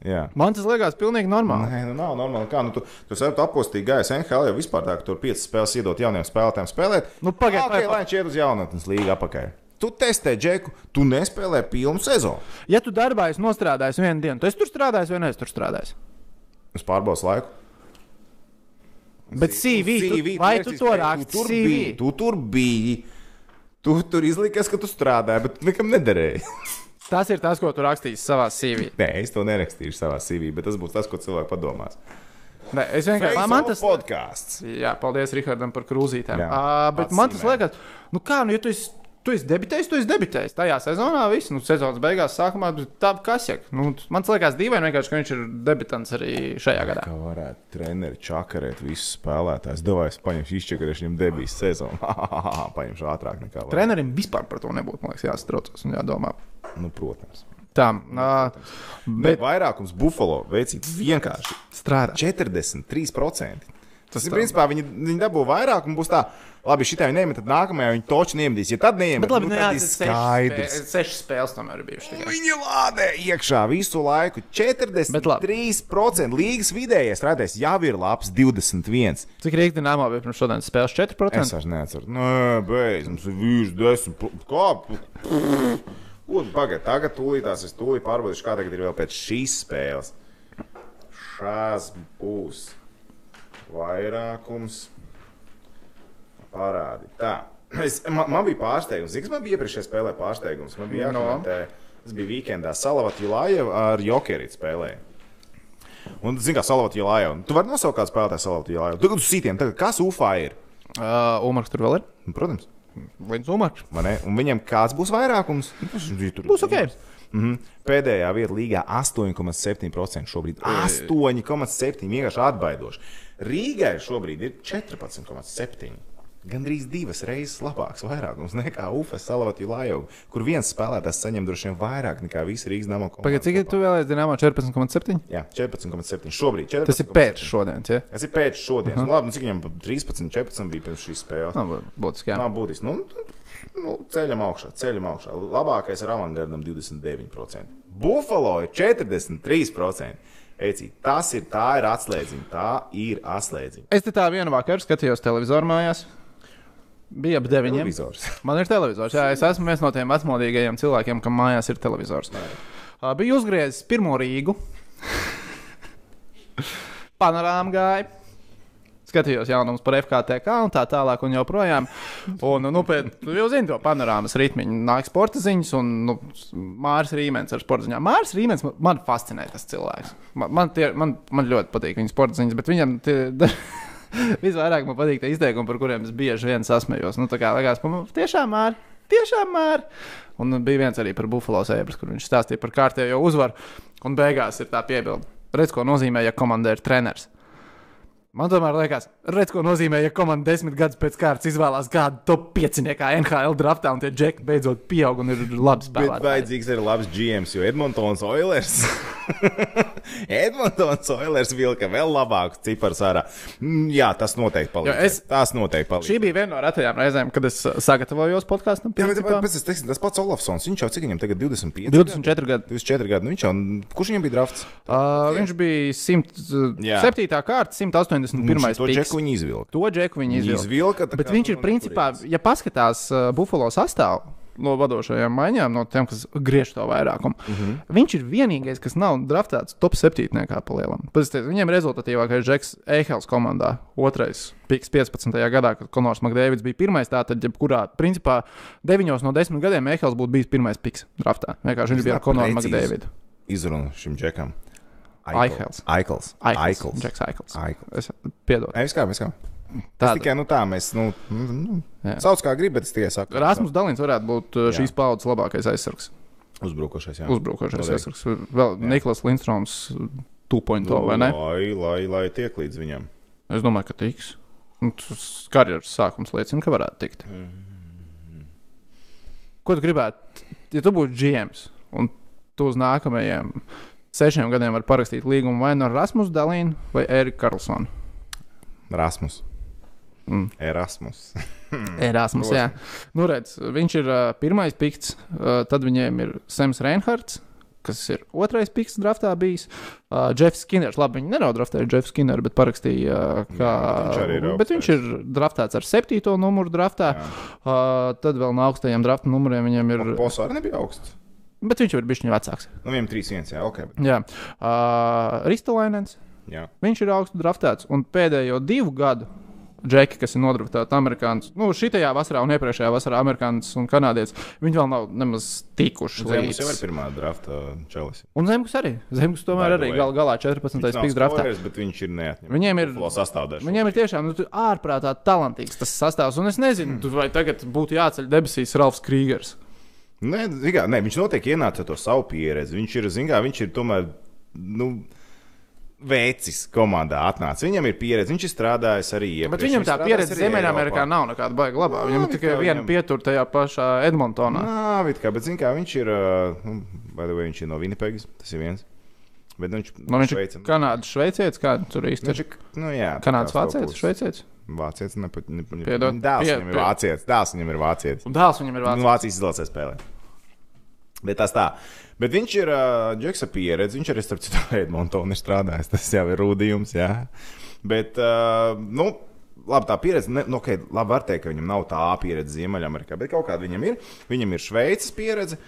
Jā. Man tas liekas pilnīgi normāli. Nē, nu nav normāli. Kā, nu, tu tu saproti, apostīt gaisu NHL jau vispār tā, ka tur piecas spēles iedot jauniem spēlētājiem spēlēt. Nu, pagaid, okay, lai viņš iet uz jaunatnes līgu apakaļ. Tu testē džeku, tu nespēlē pilnu sezonu. Ja tu darbā esi nostrādājis vienu dienu, tad es tur strādāju vai neesmu tur strādājis. Es pārbaudu laiku. Bet CV, tu, vai tu to raksti? Tu tur CV? biji, tu tur biji. Tu tur izlikies, ka tu strādāji, bet tu nekam nederēji. *laughs* Tas ir tas, ko tu rakstīsi savā CV. Nē, es to nerakstīšu savā CV, bet tas būs tas, ko cilvēki padomās. Nē, es vienkārši man, man tas. podkāsts. Jā, paldies Rihardam par krūzītēm. Jā, Uh, bet man tas liekas, nu kā, nu, ja tu esi, tu esi debitējis, tu esi debitējis. Tajā sezonā viss, nu, sezonas beigās, sākumā tā kas jau. Nu, man liekas dīvaini, vienkārši, ka viņš ir debitants arī šajā gadā. Kā varētu treneri čakarēt visus spēlētājus? Davai, es paņemšu izčakarēšu viņam debijas sezonu. *laughs* paņemšu ātrāk nekā var. Trenerim vispār par to nebūtu, man liekas, jāsatraucas un jādomā. Nu, protams. Tā, uh, Bet vairākums Buffalo veicīja vienkārši strādā. 43%. Tas ir tā. principā viņi, viņi dabū vairāk un būs tā, labi, šī tā viņi neiemet, tad nākamajā viņi toču neiemetīs. Ja tad neiemet, Bet labi, nu, nu, jā, ir tas skaidrs. Sešas, spēles, spēles tomēr ir bijušas tikai. Viņi lādē iekšā visu laiku. Bet labi. 43% līgas vidējais rādījums jau ir labs 21%. Cik rīkti nāmā bija pirms šodienas spēles? 4%. Es vairs neatceros. Nē, beidz, mums ir vīrs, desmit. pro- Kā? Un pagaidi, tagad tūlītās es tūlīt pārbaudīšu, kā tagad ir vēl pēc šīs spēles. Šās būs vairākums. Parādi. Tā. Es, man, man bija pārsteigums. Kas man bija iepriekšējā spēlē pārsteigums. Man bija No. jākomentē. Tas bija weekendā. Salavat Julājeva ar Jokerītu spēlēja. Un, zini, kā Salavat Julājeva. Tu vari nosaukt kādu spēlētāju Salavat Julājeva. Tagad uz sītiem. Tagad kas UFA ir? Uh, Umarks tur vēl ir. Nu, Protams. Līdz ne? Un viņam kāds būs vairākums? Būs ok. Mhm. Pēdējā vieta līgā 8,7% šobrīd. 8,7% vienkārši atbaidoši. Rīgai šobrīd ir 14,7%. Gandrīz divas reizes labāks vairākums nekā UFS Salavati Lajov, kur viens spēlētājs saņem droši vien vairāk nekā visi Rīgas nama komandas. Pagaid, cik tu vēlējies Dienāmo 14,7? Jā, 14,7. Šobrīd 14. Tas ir pēc šodienas, ja? Tas ir pēc šodienas. Uh -huh. Labi, nu, cik viņam 13, 14 bija pirms šīs spēles? Nav būtiski, jā. Nav būtiski. Nu, nu, ceļam augšā, ceļam augšā. Labākais ir avangardam 29%. Buffalo ir 43%. Eci, tas ir, tā ir atslēdziņa, tā ir atslēdziņa. Es te tā vienu vakaru skatījos televizoru mājās. Bija ap deviņiem. Televizors. Man ir televizors. Jā, es esmu viens no tiem vecmodīgajiem cilvēkiem, kam mājās ir televizors. Uh, biju uzgriezis pirmo Rīgu. Panorāma gāja. Skatījos jaunumus par FKTK un tā tālāk, un joprojām. Un, nu, pēc, tu jau zini to panorāmas ritmiņu. Nāk sporta ziņas, un nu, Mārcis Rīmens ar sporta ziņām. Mārcis Rīmens man, man fascinē tas cilvēks. Man, man, tie, man, man ļoti patīk viņa sporta ziņas, bet viņam tie, visvairāk man patīk tie izteikumi, par kuriem es bieži vien sasmējos. Nu, tā kā likās, man tiešām Mārcis. Tiešām māri. Un bija viens arī par Buffalo sēbras, kur viņš stāstīja par kārtējo uzvaru. Un beigās ir tā piebilde. Redz, ko nozīmē, ja komandē ir treneris. Man tomēr liekas, redz, ko nozīmē, ja komanda desmit gadus pēc kārtas izvēlās kādu top 5 NHL draftā, un tie džeki beidzot pieaug un ir labi Bet spēlētāji. vajadzīgs arī labs GMs, jo Edmontons Oilers. *laughs* Edmontons Oilers vilka vēl labāku ciparu sārā. Mm, Jā, tas noteikti palīdz. Jo es- Tas noteikti palīdz. Šī bija viena no retajām reizēm, kad es uh, sagatavojos podkāstam. Jā, bet, principā. bet, bet, tas pats Olafsons, viņš jau cik viņam tagad 25? 24 gadi. 24 gadi. Nu, viņš jau, kurš viņam bija drafts? Uh, viņš bija Jā. 107. kārta, 181. to piks. džeku viņi izvilka. To džeku viņi izvilka. izvilka, Bet viņš ir no principā, ja paskatās uh, Buffalo sastāvā. No vadošajām maiņām, no tiem, kas griež to vairākumu. Mm. -hmm. Viņš ir vienīgais, kas nav draftēts top 7. pa lielam. Paskatieties, Viņam rezultatīvākais Džeks Eihels komandā, otrais piks 15. gadā, kad Konors Makdēvids bija pirmais. Tātad, jebkurā, principā, 9 no 10 gadiem Eihels būtu bijis pirmais piks draftā. Vienkārši viņš bija ar Konoru Makdēvidu. Izrunu šim džekam. Aikels. Aikels. Aikels. Džeks Aikels. Aikels. Es piedod. Nē, kā, mēs kā. Tas tikai nu, tā, mēs, nu, nu, nu Jā. sauc kā grib, bet es tikai saku. Rasmus Dalins varētu būt uh, Jā. šīs paudzes labākais aizsargs. Uzbrukošais, jā. Uzbrukošais Noteikti. aizsargs. Vēl Niklas Lindstroms 2.0 vai ne? Lai, lai, lai tiek līdz viņam. Es domāju, ka tiks. Nu, Karjeras sākums liecina, ka varētu tikt. Ko tu gribētu? Ja tu būtu GMs un tu uz nākamajiem sešiem gadiem vari parakstīt līgumu vai nu ar Rasmus Dalīnu vai Eriku Karlsonu. Rasmus. Mm. Erasmus. *laughs* Erasmus, jā. Nu, redz, viņš ir uh, pirmais pikts, uh, tad viņiem ir Sems Reinhards, kas ir otrais pikts draftā bijis. Uh, Jeffs Skinners, labi, viņi nenodraftēja Jeffs Skinneru, bet parakstīja, uh, kā. viņš bet viņš ir draftēts ar septīto numuru draftā. Uh, tad vēl no augstajiem drafta numuriem viņam ir. Boss arī nebija augsts. Bet viņš jau ir bijis vecāks. Nu, viņam 3-1, jā, ok. Bet, Jā, uh, Ristolainens. jā. Viņš ir augstu draftēts un pēdējo divu gadu. Džeki, kas ir nodraftēti amerikāņus, nu, šajā vasarā un iepriekšējā vasarā amerikāņus un kanādietis, viņi vēl nav nemaz tikuši Zemes jau ir pirmā drafta čelis. Un Zemgus arī. Zemgus tomēr arī gal galā 14. piks draftā. bet viņš ir neatņemams. Viņiem ir- sastāvdaļa. Viņiem ir tiešām nu, ārprātā talantīgs tas sastāvs, un es nezinu, tu vai tagad būtu jāceļ debesīs Ralfs Krīgers. Nē, kā, nē, viņš noteikti ienāca ar to savu pieredzi. Viņš ir, zin kā, viņš ir tomēr. Nu, Vēcis komandā atnāca. Viņam ir pieredze, viņš ir strādājis arī iepriekš. Bet viņam Viņš tā strādājis pieredze Ziemeļamerikā nav nekāda baiga labā. Viņam ir Nav, tikai viena viņam- pietura tajā pašā Edmontonā. Nā, bet kā, bet zini kā, viņš ir, uh, nu, vai vai viņš ir no Vinnipegas, tas ir viens. Bet nu, viņš, Nu, viņš ir Šveicam. Kanādas šveicietis, kā tur īsti Viņš ir. ir, nu jā. Kanādas vācietis, šveicietis. Vācietis, ne, Piedod. Dēls viņam ir vācietis, dēls viņam ir vācietis. Un dēls viņam ir Nu, vācietis. Vācijas izlasē spēlē. Bet tas tā. Bet viņš ir uh, Džeksa pieredze. Viņš arī starp citu *laughs* Edmontonu ir strādājis. Tas jau ir rūdījums. Jā. Bet, uh, nu, labi, tā pieredze, ne, nu, okay, labi, var teikt, ka viņam nav tā pieredze Ziemeļamerikā, bet kaut kāda viņam ir. Viņam ir Šveices pieredze.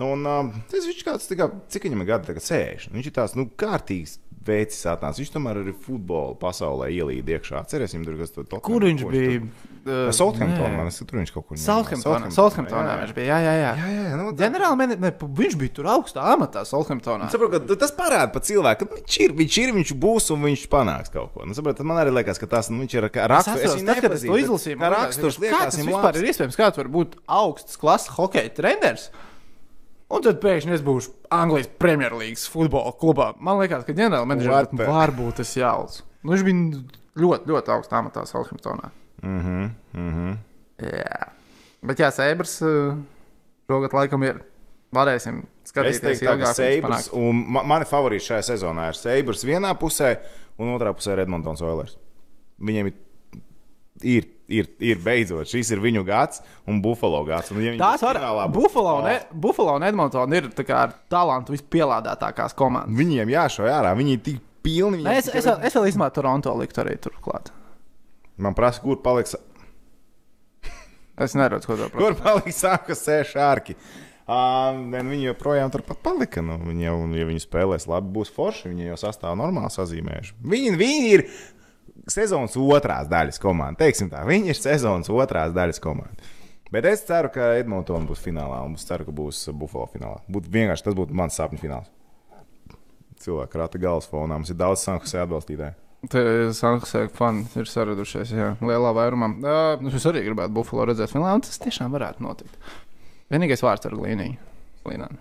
Un uh, tas viņš kāds, kā, cik viņam ir gadi, tagad sēž. Viņš ir tāds, nu, kārtīgs. Veicis atnāca. Viņš tomēr arī futbola pasaulē ielīd iekšā. Cerēsim, tur kas tur Kur viņš bija? Uh, Southamptonā. Man ka tur viņš kaut kur Southamptonā. Southamptonā viņš bija. Jā, jā, jā. Jā, jā, nu, tā- Ģenerāli meni, ne, viņš bija tur augstā amatā Southamptonā. Saprotu, ka tas parāda par cilvēku, ka viņš ir, viņš ir, viņš būs un viņš panāks kaut ko. Nu, saprotu, man arī liekas, ka tas nu, viņš ir Es raksturs. kad es to izlasīju, man liekas, raksturs liekas, tas viņam vispār ir iespējams, kāds var būt augsts klases hokeja treneris. Un tad pēkšņi es būšu Anglijas Premjerlīgas futbola klubā. Man liekas, ka What the- varbūt tas jauts. Nu, viņš bija ļoti, ļoti augstā amatā Southamptonā. Mhm, mhm. Jā. Bet jā, Seibrs uh, šogad laikam ir. Varēsim Es skatīties, teiktu, tā, ka ilgāk Seibrs, panākt. un ma mani favorīti šajā sezonā ir Seibrs vienā pusē, un otrā pusē ir Edmonds Oilers. Viņiem ir, ir, ir, ir beidzot, šis ir viņu gads un Buffalo gads. Un, ja būs var būs- Buffalo un, E- Buffalo un Edmonton ir tā kā ar talantu vispielādētākās komandas. Viņiem jāšauj ārā, viņi ir tik pilni. Nē, Es, es, vēl- es vēl īstenībā Toronto liktu arī turklāt. Man prasa, kur paliks, Es neredzu, ko tā kur paliks sāka sēž ārki. Uh, viņi joprojām turpat palika. Nu, viņi jau, ja viņi spēlēs labi, būs forši. Viņi jau sastāv normāli sazīmējuši. Viņi, viņi ir sezonas otrās daļas komanda. Teiksim tā, viņi ir sezonas otrās daļas komanda. Bet es ceru, ka Edmontonā būs finālā un es ceru, ka būs Buffalo finālā. Būtu vienkārši tas būtu mans sapņu fināls. Cilvēki rāta galvas fonā. Mums ir daudz sankusē atbalstītāju. Sanktpēterburgas fani ir saradušies. Jā, lielā vairumā. Uh, es arī gribētu Buffalo redzēt finālā, un tas tiešām varētu notikt. Vienīgais vārds ar līniju. Slīdām.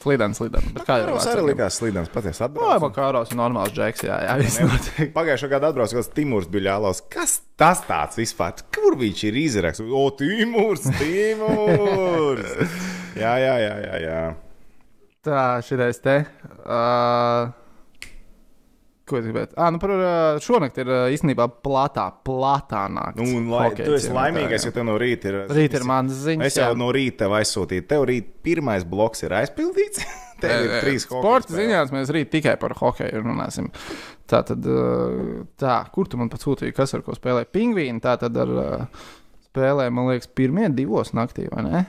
Slīdām, slīdām. Bet kā jau Tas arī likās slīdams patiesi Jā, atbrauc. kā ārās ir normāls džeks. Jā, jā, viss notiek. Pagājušā gada atbrauc kāds Timurs Biļālaus. Kas tas tāds vispār? Kur viņš ir izraksts? O, Timurs, Timurs! *laughs* jā, jā, jā, jā. jā. Tā, šitais te. Uh, ko es gribētu? Ah, nu par uh, šonakt ir uh, īstenībā platā, platā nakts. Nu, un lai, tu esi laimīgais, jo tev no rīta ir. Rīt ir mans ziņas. Es jau jā. no rīta tev aizsūtīju. Tev rīt pirmais bloks ir aizpildīts. *laughs* tev ir trīs hokeja Sporta spēles. ziņās mēs rīt tikai par hokeju runāsim. Tā tad, tā, kur tu man pat sūtīji, kas ar ko spēlē? Pingvīni, tā tad ar spēlē, man liekas, pirmie divos naktī, vai ne?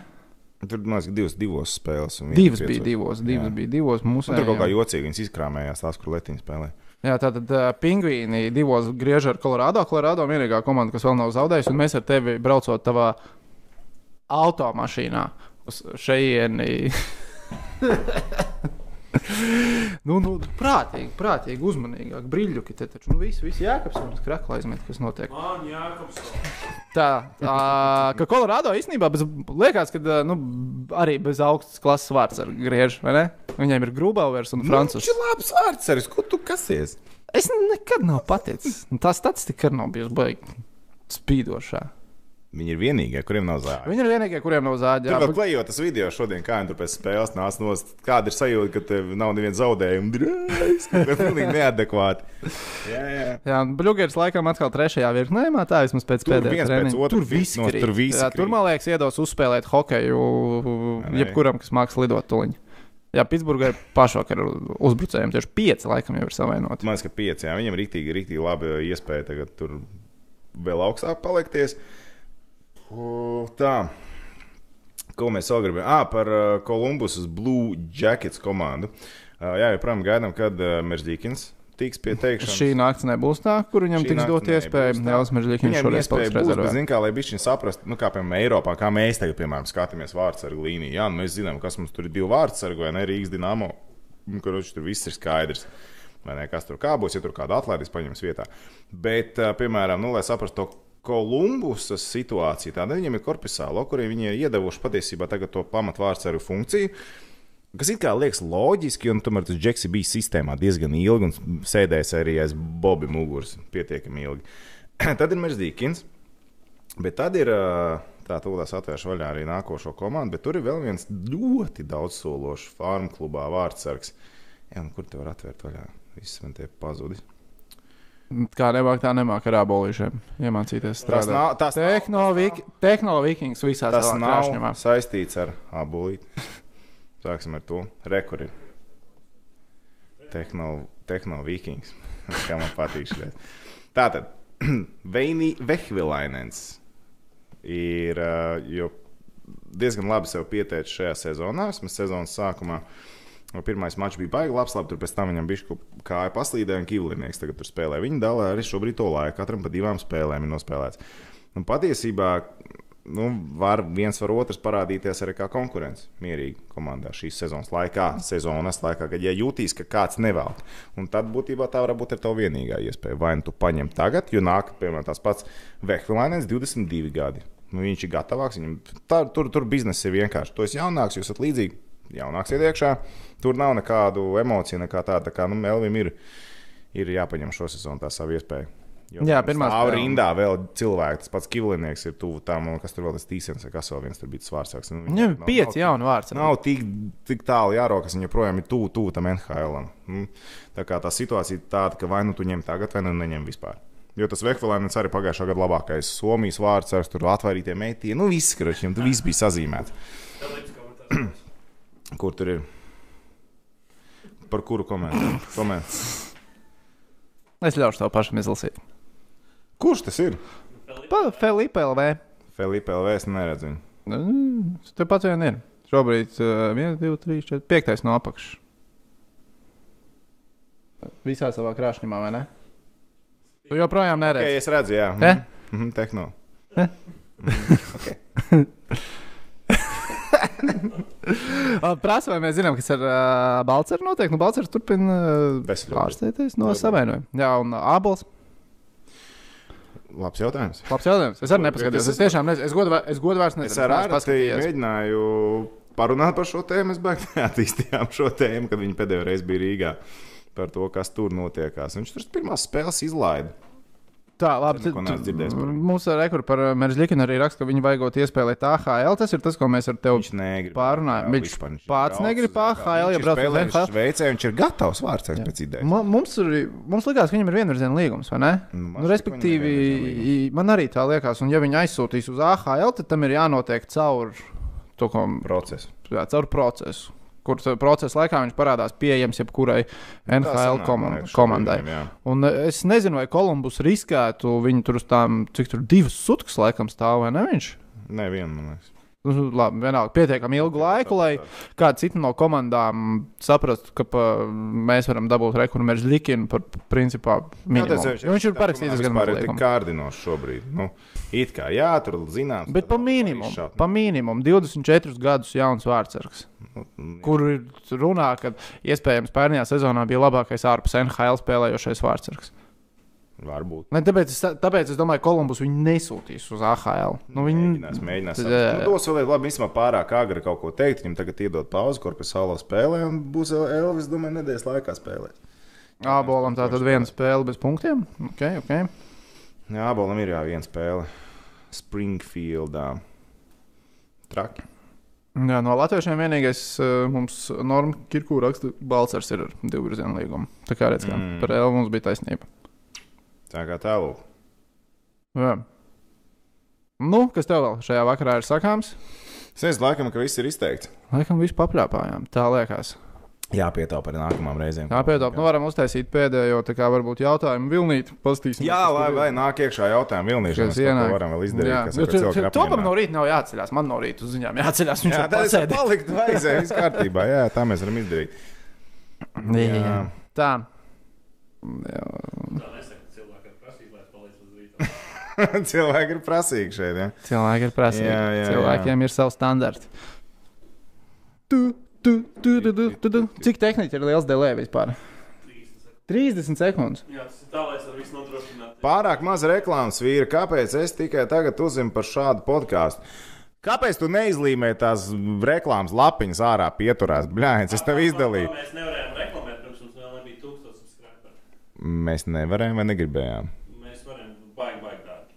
Tur, liekas, divas, divas spēles. Divas bija divos, divas Jā. bija divos mūsu. Tur kaut kā jocīgi viņas izkrāmējās, tās, kur letiņas spēlē. Jā, tā tad uh, pingvīni divos griež ar Colorado. Colorado vienīgā komanda, kas vēl nav zaudējusi, mēs ar tevi braucot tavā automašīnā uz šejieni. *laughs* *laughs* nu, nu, prātīgi, prātīgi, uzmanīgāk, brīļuki te taču. Nu, viss, viss jākaps un krakla aizmet, kas notiek. Man jākapso. Tā, tā ka Colorado īstenībā bez, liekas, ka nu, arī bez augstas klases vārds ar griež, vai ne? Viņiem ir Grubauers un Francis. Viņš ir labs ārceris, ko tu kasies? Es nekad nav paticis. Nu, Tā statistika nav bijusi baigta spīdošā. Viņi ir vienīgie, kuriem nav zāģi. Viņi ir vienīgie, kuriem nav zāģi. Tur vēl klejot tas video šodien, kā viņi pēc spēles nāca no kāda ir sajūta, ka tev nav neviena zaudējuma. Tas ir pilnīgi *laughs* neadekvāti. Jā, jā. Jā, Bluegeris laikam atkal trešajā virknē, tā vismaz pēc pēdējā treniņa. Tur viss no, tur visi Jā, tur man liekas, iedos uzspēlēt hokeju jebkuram, kas māks lidot tuliņu. Jā, Pitsburgā ir pašvakar uzbrucējiem tieši pieci laikam jau ir savainoti. Man liekas, ka pieci. Jā. Viņam ir rīktīgi, rīktīgi labi iespēja tagad tur vēl augstāk palikties. O, Tā. Ko mēs vēl gribam? Ah, par Kolumbusas Blue Jackets komandu. Jā, joprojām gaidām, kad Meržģīkins tiks pieteikts. Šī naktis nebūs tā, kur viņam tiks dot tā. Jā, viņš Viņam šoreiz iespēja paliks rezervē. zin, kā, lai viņi saprastu, nu, kā piemēram Eiropā, kā mēs tagad, piemēram, skatāmies vārdsargu līniju. Jā, nu, mēs zinām, kas mums tur ir divi vārdsargi vai ne Rīgas Dienāmo, kur tur viss ir skaidrs. Vai ne, kas tur kā būs, ja tur kāda atlaides paņems vietā. Bet, piemēram, nu, lai saprastu to Kolumbusas situāciju, tāda viņiem ir korpusāla, kuriem viņi ir iedevuši patiesībā to pamatvārdsargu funkciju. Kas it kā liekas loģiski, un tomēr tas džeks bijis sistēmā diezgan ilgi un sēdējis arī aiz Bobi muguras pietiekami ilgi. *clears throat* Tad ir Meržģīkins, bet tad ir tā tūlēs atvēršu vaļā arī nākošo komandu, bet tur ir vēl viens ļoti daudzsološs farmu klubā vārdsargs. Jā, nu, kur te var atvērt vaļā? Viss man te pazudis. Kā nemāk, tā nemāk ar abolīšiem iemācīties Tas strādāt. tas nav, Tehnologi- Tehnoloģijas visās tas savā nav krāšņumā. saistīts ar abolīti. Sāksim ar to. Rekuri. Tehno, tehno vikings. *laughs* Kā man patīk šis. Tātad, *clears throat* Veini Vehvilainens ir diezgan labi sev pieteicis šajā sezonā. Vismaz sezonas sākumā. No Pirmais mačs bija baigi labs, labi, tur pēc tam viņam bija kāja paslīdē, un Kivlinieks tagad tur spēlē. Viņi dalā arī šobrīd to laiku, katram pa divām spēlēm ir nospēlēts. Un patiesībā nu, var viens var otrs parādīties arī kā konkurence mierīgi komandā šīs sezonas laikā, sezonas laikā, kad ja jūtīs, ka kāds nevelk. Un tad būtībā tā var būt tā vienīgā iespēja. Vai nu tu paņem tagad, jo nāk, piemēram, tās pats Vehvilainens, 22 gadi. Nu, viņš ir gatavāks, viņam tā, tur, tur biznesa ir vienkārši. Tu esi jaunāks, jūs esat līdzīgi, jaunāks iet iekšā. Tur nav nekādu emociju, nekā tāda. Tā kā nu, Elvim ir, ir jāpaņem šo sezonu tā savu iespēju. Jo Jā, pirmā stāv spēle. rindā vēl cilvēki. Tas pats Kivlinieks ir tuvu tam, kas tur vēl tas tīsens, vai kas vēl viens tur bija tas vārdsāks. Nu, Viņam nav- ir pieci jauni vārds. Nav tik, tik tālu jārokas, viņa joprojām ir tuvu, tuvu tam NHL. Mm. Tā kā tā situācija ir tāda, ka vai nu tu ņem tagad, vai nu neņem vispār. Jo tas Vekvelēns arī pagājušā gada labākais Somijas vārds, ar tur atvairītie meitieni. Nu, viss, ka viņam tur viss bija sazīmēts. Kur tur ir? Par kuru komentāru? Koment. Es ļaušu tev pašam izlasīt. Kurš tas ir? Felipe LV. Felipe LV, es neredzu viņu. Mm, Tur pat vien ir. Šobrīd uh, 1, 2, 3, 4, 5 no apakšas. Visā savā krāšņumā, vai ne? Tu joprojām Okay, neredzi. es redzu, jā. Ne? Mhm, Tehno. Uh, *laughs* *laughs* Prasa, vai mēs zinām, kas ar uh, Balceru notiek. Nu, Balcers turpina uh, ārstēties no Darbojas. savainojuma. Jā, un uh, Ābols. Labs jautājums. Labs jautājums. Es arī nepaskatījos. Es tiešām nezinu. Es godu, es godu vairs nezinu. Es ar paskatījies. mēģināju parunāt par šo tēmu. Mēs beigās *laughs* neattīstījām šo tēmu, kad viņi pēdējo reizi bija Rīgā. Par to, kas tur notiekās. Viņš tur pirmās spēles izlaida. Tā, labi. Neesmu dzirdējis par viņu. Ar rekordu par Meržļikinu arī raksta, ka viņi vajagot iespēlēt AHL. Tas ir tas, ko mēs ar tevi Viņš. Jā, Viņš vispār, pats negrib AHL, ja Viņš brauc uz NHL. Šveicē, viņš ir gatavs vārds pēc idejas. Mums, mums likās, ka viņam ir vienvirziena līgums, vai ne? Nu, Nu, respektīvi, man arī tā liekas, un ja viņi aizsūtīs uz AHL, tad tam ir jānotiek caur to, ko, Procesu. jā, caur procesu. Kur procesa laikā viņš parādās pieejams jebkurai NHL komandai. jā. Un eh, es nezinu, vai Kolumbus riskētu viņu tur uz tām, cik tur divas sutkas laikam stāv, vai ne viņš? Nē, viena, man liekas. Nu, Labi, vienalga, pietiekami ilgu laiku, lai kāda cita no komandām saprastu, ka pa, mēs varam dabūt rekordu mērķu likinu par principā minimumu. Jo viņš ir parakstīts gan mazliet. Mazliet. kārdinošs šobrīd. Nu, it kā jā, tur zināms. Bet pa minimumu, pa minimumu 24 gadus jauns vārdsargs, Nu, kur ir runā, ka iespējams pērnajā sezonā bija labākais ārpus NHL spēlējošais vārdsargs. Varbūt. Ne, tāpēc, es, tāpēc es domāju, ka Kolumbus viņu nesūtīs uz AHL. Nu, viņi Mēģinās, mēģinās. Saprast. jā. Nu, tos vēl labi. Īstenībā pārāk agri kaut ko teikt. Viņam tagad iedod pauzi, kur pēc sāla spēlē, un būs Elvis, domāju, nedēļas laikā spēlēt. Ābolam tā tad viena spēle bez punktiem. Okay, okay. Jā, Bolam ir jā, viena spēle. Springfieldā. Traki. Jā, no latviešiem vienīgais uh, mums Norma Kirkūra raksta, Balcers ir ar divu virzienu līgumu. Tā kā redz, ka Mm. par Elvu mums bija taisnība. Tā kā tālāk. Jā. Nu, kas tev vēl šajā vakarā ir sakāms? Es nezinu, laikam, ka viss ir izteikts. Laikam visu papļāpājām, tā liekas. Jāpietaupa arī nākamajām reizēm. Tāpēc nu, varam uztaisīt pēdējo, tā kā varbūt jautājumu vilnīt. Pastīsim, Jā, lai vai nāk iekšā jautājumu. Kas Mēs ko varam vēl izdarīt. Jā, kas pēc tu- tu- Topam no rīta nav jāatceļās. Man no rīta uz ziņām jāatceļās. Viņš Jā, tā ir palikt vajadzēja, *laughs* viss kārtībā. Jā, tā mēs varam izdarīt. Jā. Tā. Jā. Tā *laughs* ka cilvēki ir prasīgi, lai šeit. Ja? Cilvēki ir prasīgi. Jā, jā, Cilvēkiem ir savi standarti. Tu, tu, tu, tu, tu, tu, tu. Cik tehniski ir liels delē vispār? 30 sekundes. Jā, tas ir tā, lai es ar visu nodrošinātu. Pārāk maz reklāmas vīra. Kāpēc es tikai tagad uzzinu par šādu podkāstu? Kāpēc tu neizlīmē tās reklāmas lapiņas ārā pieturās? Bļāņas, es tev izdalīju. Mēs nevarējām reklamēt, pirms mums vēl nebija 1000 subscriberi. Mēs nevarējām vai negribējām. Mēs varējām baigi, baigi dārgi.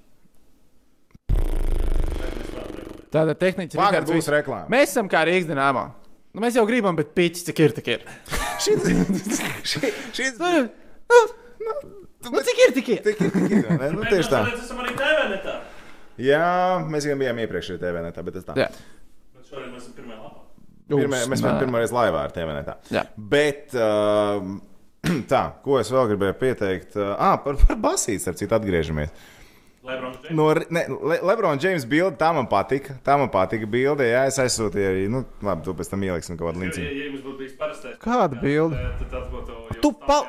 Varam. Tāda tehniski Vakar Rihards būs reklāma. Mēs esam kā Rīgas dīnāmā. Nu, mēs jau gribam, bet pīķis cik ir, tik ir. Šis *laughs* Nu, nu, nu, cik ir, tik ir. tik ir. tik ir, ne? Nu, tieši tā. mēs esam arī TV netā. Jā, mēs jau bijām iepriekšējā TV netā, bet tas tā. Jā. Bet šoreiz mēs esam pirmajā lapā. Pirmā, mēs bijām pirmā reize laivā ar TV netā. Jā. Bet uh, *clears throat* tā, ko es vēl gribēju pateikt, uh, ah, par, par basīti, ar citu atgriežamies. Džeims. No, ne, Le, Lebrona Džeimsa bilde, tā man patika. Tā man patika bilde, jā, es aizsūtīju arī, nu, labi, to pēc tam ieliksim kaut kādu Ja, līnci. ja jums būtu bijis parastais. Kāda bilde? Tad, tas būtu. Tu pa...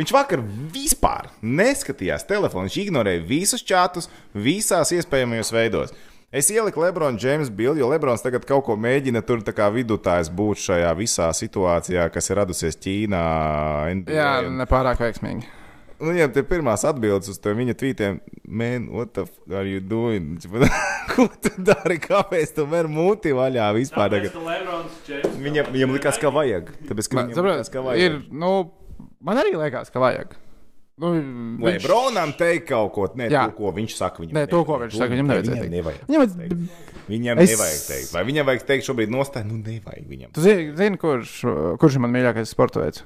Viņš vakar vispār neskatījās telefonu. Viņš ignorēja visus čatus, visās iespējamajos veidos. Es ieliku Lebrona Džeimsa bildi, jo Lebrons tagad kaut ko mēģina tur tā kā vidutājs būt šajā visā situācijā, kas ir radusies Ķīnā. NBA. Jā, un- nepārāk veiksmīgi. Nu, viņam tie pirmās atbildes uz to viņa tvītiem, man, what the fuck are you doing? *laughs* Ko tu dari? Kāpēc tu mēr muti vaļā vispār? Tagad? Viņam, viņam likās, ka vajag. Tāpēc, ka Man, viņam saprot, likās, ka vajag. ir, nu, man arī liekas, ka vajag. Nu, viņš- Lebronam teikt kaut ko, to, ko viņš saka. Viņam Nē, to, ko viņš saka, viņam nevajadzēja Viņam teikt. nevajag. Viņam vajadz- Viņam Es- nevajag teikt. Vai viņam vajag teikt šobrīd nostāju? Nu, nevajag viņam. Tu zini, zini kurš, kurš ir man mīļākais sporta veids?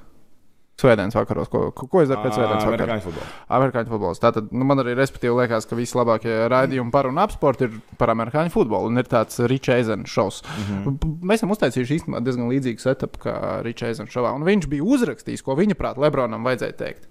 Svētdienas vakaros. Ko, ko, ko es daru pēc svētdienas vakarā? Amerikāņu futbolu. Amerikāņu futbols. Tātad nu, man arī respektīvi liekas, ka vislabākie raidījumi par un ap sportu ir par amerikāņu futbolu. Un ir tāds Ričs Eizens šovs. Mm -hmm. Mēs esam uztaisījuši īstenībā diezgan līdzīgu setupu kā Ričs Eizens šovā. Un viņš bija uzrakstījis, ko viņa prāt Lebronam vajadzēja teikt.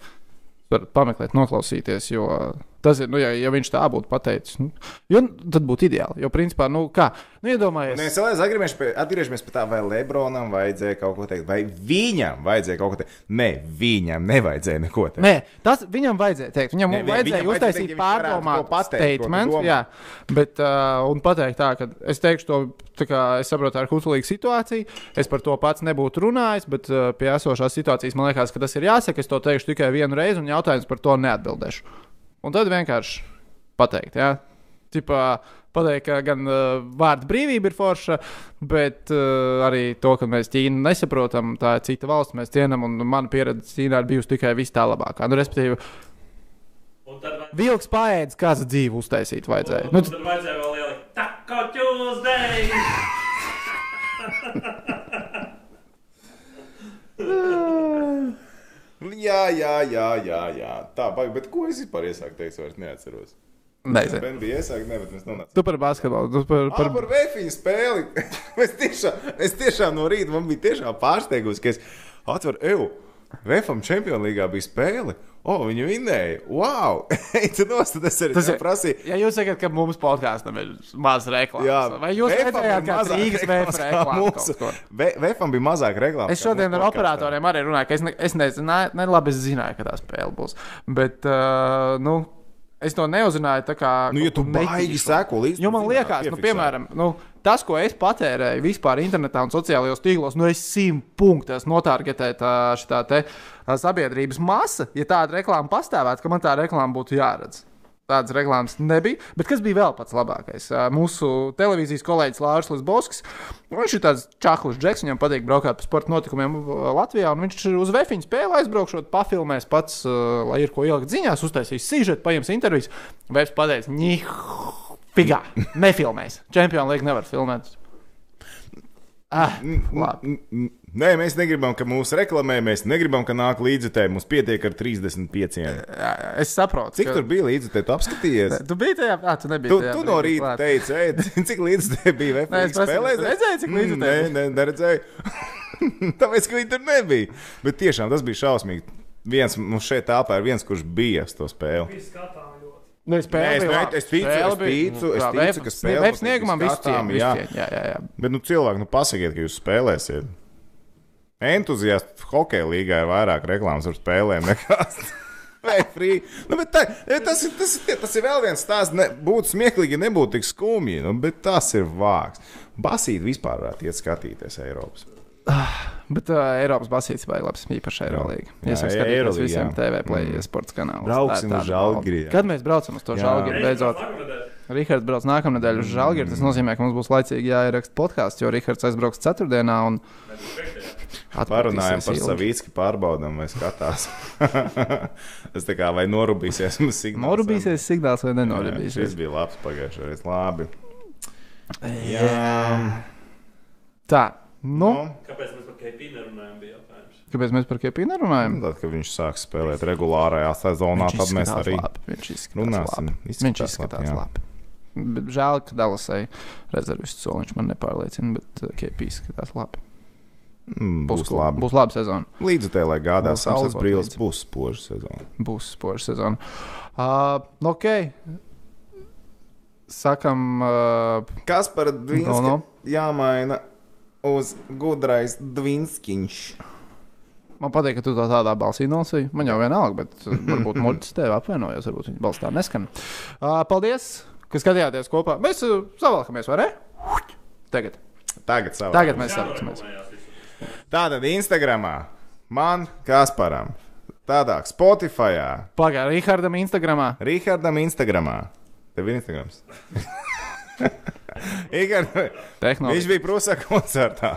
Varat pameklēt, noklausīties, jo tas ir, nu, ja, ja viņš tā būtu pateicis, nu, jo, tad būtu ideāli. Jo, principā, nu, kā, nu, iedomājieties, Mēs vēl atgriežamies pie, atgriežamies pie tā, vai Lebronam vajadzēja kaut ko teikt, vai viņam vajadzēja kaut ko teikt. Nē, viņam nevajadzēja neko teikt. Nē, tas viņam vajadzēja teikt. Viņam Nē, ne, viņam vajadzēja vajadzēja uztaisīt pārdomātu statement. Jā, bet uh, un pateikt tā, ka es teikšu to, tā kā es saprotu, tā ir kutelīga situācija. Es par to pats nebūtu runājis, bet uh, pie esošās situācijas man liekas, ka tas ir jāsaka. Es to teikšu tikai vienu reizi, un jautājums par to neatbildēšu. Un tad vienkārši pateikt, jā. Tipā, pateikt, ka gan uh, vārdu brīvība ir forša, bet uh, arī to, ka mēs Ķīnu nesaprotam, tā ir cita valsts, mēs cienām, un mana pieredze Ķīnā ir bijusi tikai vis tā labākā. Nu, respektīvi, vai- vilks paēdis, kāds dzīve uztaisīt vajadzēja. un, Nu, un tad vajadzēja vēl ielikt Taco Tuesday! Jā, jā, jā, jā, jā. Tā, baigi, bet ko es vispār iesāku teikt, vairs neatceros. nezinu. Ben bija iesākt, ne, bet mēs nonācām. Tu par basketbolu, tu par, Par, par, par vēfiņu spēli. *laughs* es, tiešām, es tiešām no rīta man bija tiešām pārsteigums, ka es atveru eju. Vēfam Champions League bija spēle. O, oh, viņi vinnēja. Wow! *laughs* Ej, tu nost, tad es arī Tas ir- prasīju. Ja jūs sakat, ka mums podkāstam ir maz reklāmas, Jā, vai jūs redzējāt, kā Rīgas kā reklāmas Vēfam bija mazāk reklāmas. Es šodien ar operatoriem arī runāju, ka es, ne, es nezinu, ne, ne labi es zināju, ka tā spēle būs. Bet, uh, nu, es to neuzzināju. tā Kā, Nu, ja tu baigi seko līdzi, Jo man liekas, nu, piemēram, nu, tas, ko es patērēju vispār internetā un sociālajos tīklos, nu, es simt punktus notārgetēju tā, šitā te sabiedrības masa. Ja tāda reklāma pastāvētu, ka man tā reklāma būtu jāredz. Tādas reklāmas nebija. Bet kas bija vēl pats labākais? Mūsu televīzijas kolēģis Lārs Lisbovskis. Viņš ir tāds čaklis džeks, viņam patīk braukāt pa sporta notikumiem Latvijā. un Viņš uz Vēfiņu spēli aizbraukšot, pafilmēs pats, lai ir ko ielikt ziņās, uztaisīs sižetu, paņems intervijas. Vēs pateiks, Figā, nefilmēs. Čempionu līniju nevar filmēt. Ah, labi. Nē, mēs negribam, ka mūsu reklamē, mēs negribam, ka nāk līdzekļi. Mums pietiek ar 35. Jā, jā, es saprotu. Cik tur bija līdzekļi? Tu apskatījies? *laughs* Tu biji tajā, ah, tu nebiji Tu, tajā. tu no rīta klāt. teici, ej, *laughs* cik līdzekļi bija Nē, es VFX prasu, spēlē? tu redzēji, cik līdzekļu Nē, bija? nē, neredzēju. *laughs* Tāpēc, ka viņi tur nebija. Bet tiešām tas bija šausmīgi. Viens mums šeit telpā ir viens, kurš bija uz to spēli. Bija skatām ļoti. Nē, es bija es ticu, es bija- ticu, es ticu, ka Vēf būs sniegumam visu cieņu. Jā, jā, jā. Bet, nu, cilvēki, nu, pasakiet, ka jūs spēlēsiet. Entuziasti hokeja līgā ir vairāk reklāmas par spēlēm nekā. *laughs* Nu, bet tā, tas, ir, tas, ir, tas ir vēl viens stāsts. Ne, būtu smieklīgi, ja nebūtu tik skumji, nu, bet tas ir vāks. Basīt vispār varētu iet skatīties Eiropas. *sighs* Bet uh, Eiropas basīts vai labs, īpaši Eirolīga. Jā, jā, skatīties Eirolīga, visiem jā. TV play Mm. sports kanāliem. Brauksim uz Žalgiri, jā. Kad mēs braucam uz to Jā. Žalgiri? Beidzot, Rihards brauc nākamnedēļ uz Žalgiri. Tas nozīmē, ka mums būs laicīgi jāieraksta podkāsts, jo Rihards aizbrauks ceturtdienā un Parunājam par savīcku pārbaudām, vai skatās. *laughs* Tas tā kā vai norūpīsies mums signāls. Norūpīsies signāls vai Jā, nenorūpīsies? Šis bija labs pagājušajā reizē. Labi. Jā. Tā, nu, Kāpēc mēs par KP nerunājam? Bija kāpēc mēs par Kepiju nerunājam? Tad, kad viņš sāks spēlēt regulārajā sezonā, tad mēs arī Labi. Viņš runāsim. labi. Viņš izskatās jā. labi. Žēl, ka Dallasai rezervists soliņš man nepārliecina, bet uh, KP izskatās labi. Mm, būs cool. labi. Būs laba sezona. Līdz tā, lai gādā Būsim saules brīvs, būs spoža sezona. Būs spoža sezona. Uh, ok. Sakam, uh, Kas par Dvīnski No, no. jāmaina uz gudrais Dvīnskiņš? man patīk, ka tu to tādā balsī nolasīji. Man jau vienalga, bet uh, varbūt *laughs* Mortis tevi apvainojos, varbūt viņa balss tā neskan. Uh, paldies, ka skatījāties kopā. Mēs uh, savalkamies, vai ne? Tagad. Tagad savā. Tagad mēs savalkamies. Tātad Instagramā man Kasparam, tādā Spotify, Pagaidā, Rihardam, Instagramā. Rihardam Instagramā. Tev ir Instagrams. *laughs* Igor, viņš bija Prūsā koncertā.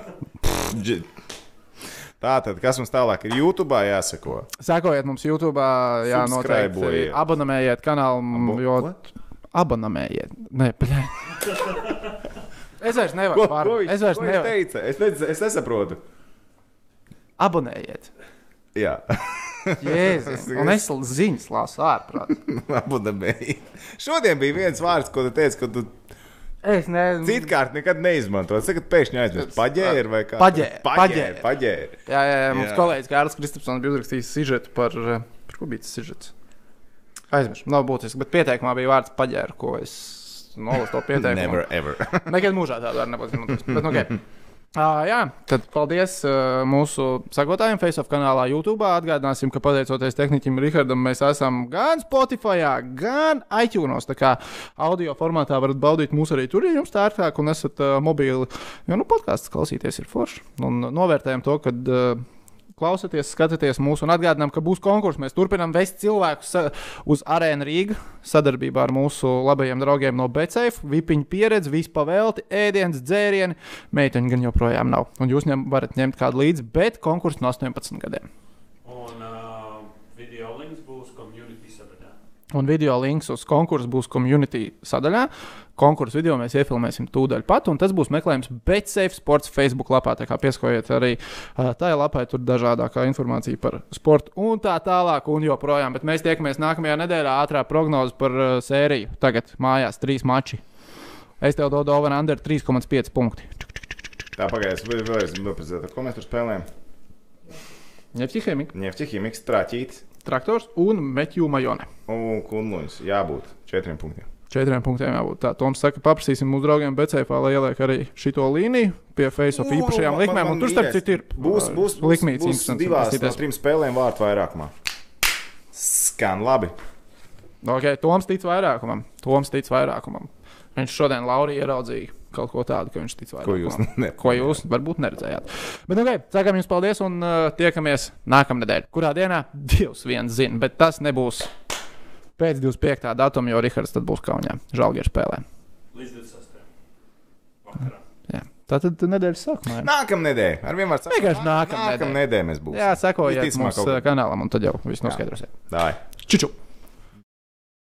Tātad, kas mums tālāk ir YouTube jāsako? Sekojiet mums YouTube, jā, noteikti. Abonējiet kanālu, Abo- jo what? Abonējiet. Nē, bļē. *laughs* Es vairs nevaru ko pār. viņš Es vairs nevaru. teica? Es, ne, es nesaprotu. Abonējiet. Jā, Jēzus. *laughs* Un es ziņas lasu ārprāt. *laughs* abonēji. Šodien bija viens vārds, ko tu teici, ka tu Es nezinu. citkārt nekad neizmanto. Tas tagad pēkšņi aizmirst. Paģēri vai kā? Paģēri, Paģēri. paģēri. Jā, jā, jā. Mums Jā. kolēģis Kārlis Kristapsons bija uzrakstījis sižetu par, par ko bija tas sižets. Aizmirsu, nav būtiski, bet pieteikumā bija vārds paģēra, ko es nolasu to pieteikumu. Never ever. *laughs* Nekad mūžā tādu var nebūt izmantojis. Bet, nu, okay. *laughs* Uh, jā, tad paldies uh, mūsu sakotājiem Facebook kanālā, YouTube. Atgādināsim, ka pateicoties tehnikam Rihardam, mēs esam gan Spotify, gan iTunes. Tā kā audio formātā varat baudīt mūsu arī tur, ja jums tā ērtāk un esat uh, mobili. Jo nu, podkāsts klausīties ir forši. Un novērtējam to, ka. Uh, Klausieties, skatieties mūsu un atgādinām, ka būs konkurss. Mēs turpinām vest cilvēkus uz arēnu Rīgā sadarbībā ar mūsu labajiem draugiem no BCF. Vipiņu pieredze, vispavēlti, ēdienas, dzērieni. Meiteņu gan joprojām nav. Un jūs ņem, varat ņemt kādu līdzi, bet konkurss no 18 gadiem. Un uh, video links būs community sadaļā. Un video links uz konkursu būs community sadaļā. Konkursu video mēs iefilmēsim tūdaļ pat, un tas būs meklējums BetSafe Sports Facebook lapā. Tā kā pieskojiet arī tajā lapā, tur dažādākā informācija par sportu un tā tālāk, un joprojām. Bet mēs tiekamies nākamajā nedēļā ātrā prognoze par sēriju. Tagad mājās trīs mači. Es tev dodu over under 3,5 punkti. Tā pagājās. Vēlreiz ko mēs tur spēlējam. Nefķihēmika, Ņefķihīmiks, traķītis traktors un meķu majone. un kunluņs. Jābūt četriem punktiem. Četriem punktiem jābūt. Tā Toms saka, paprasīsim mūsu draugiem BCF, lai ieliek arī šo līniju pie Facebook U, īpašajām man- likmēm. man Un tur starp citu ir Būs, būs, būs, likmīts būs divās no trim spēlēm vārtu vairākumā. Skan labi. Okay, Toms tic vairākumam. Toms tic vairākumam. Viņš šodien Laurija ieraudzīja kaut ko tādu, ka viņš tic vairākumam. Ko jūs ne- ko jūs varbūt neredzējāt. Bet, nu, okay, sakām jums paldies un uh, tiekamies nākamnedēļ. Kurā dienā? Dievs viens zina, bet tas nebūs pēc 25. datuma, jo Rihards tad būs Kaunijā. Žalgieru spēlē. Līdz 26. vakarā. Tā tad nedēļas sākumā. Nākamā nedēļa. Ar vienmēr sakām, Vienkārši nākamnedēļ. nākamā nedēļa mēs būsim. Jā, sekojiet mums kaut uh, kanālam un tad jau viss noskaidrosiet. Dai. Čiču!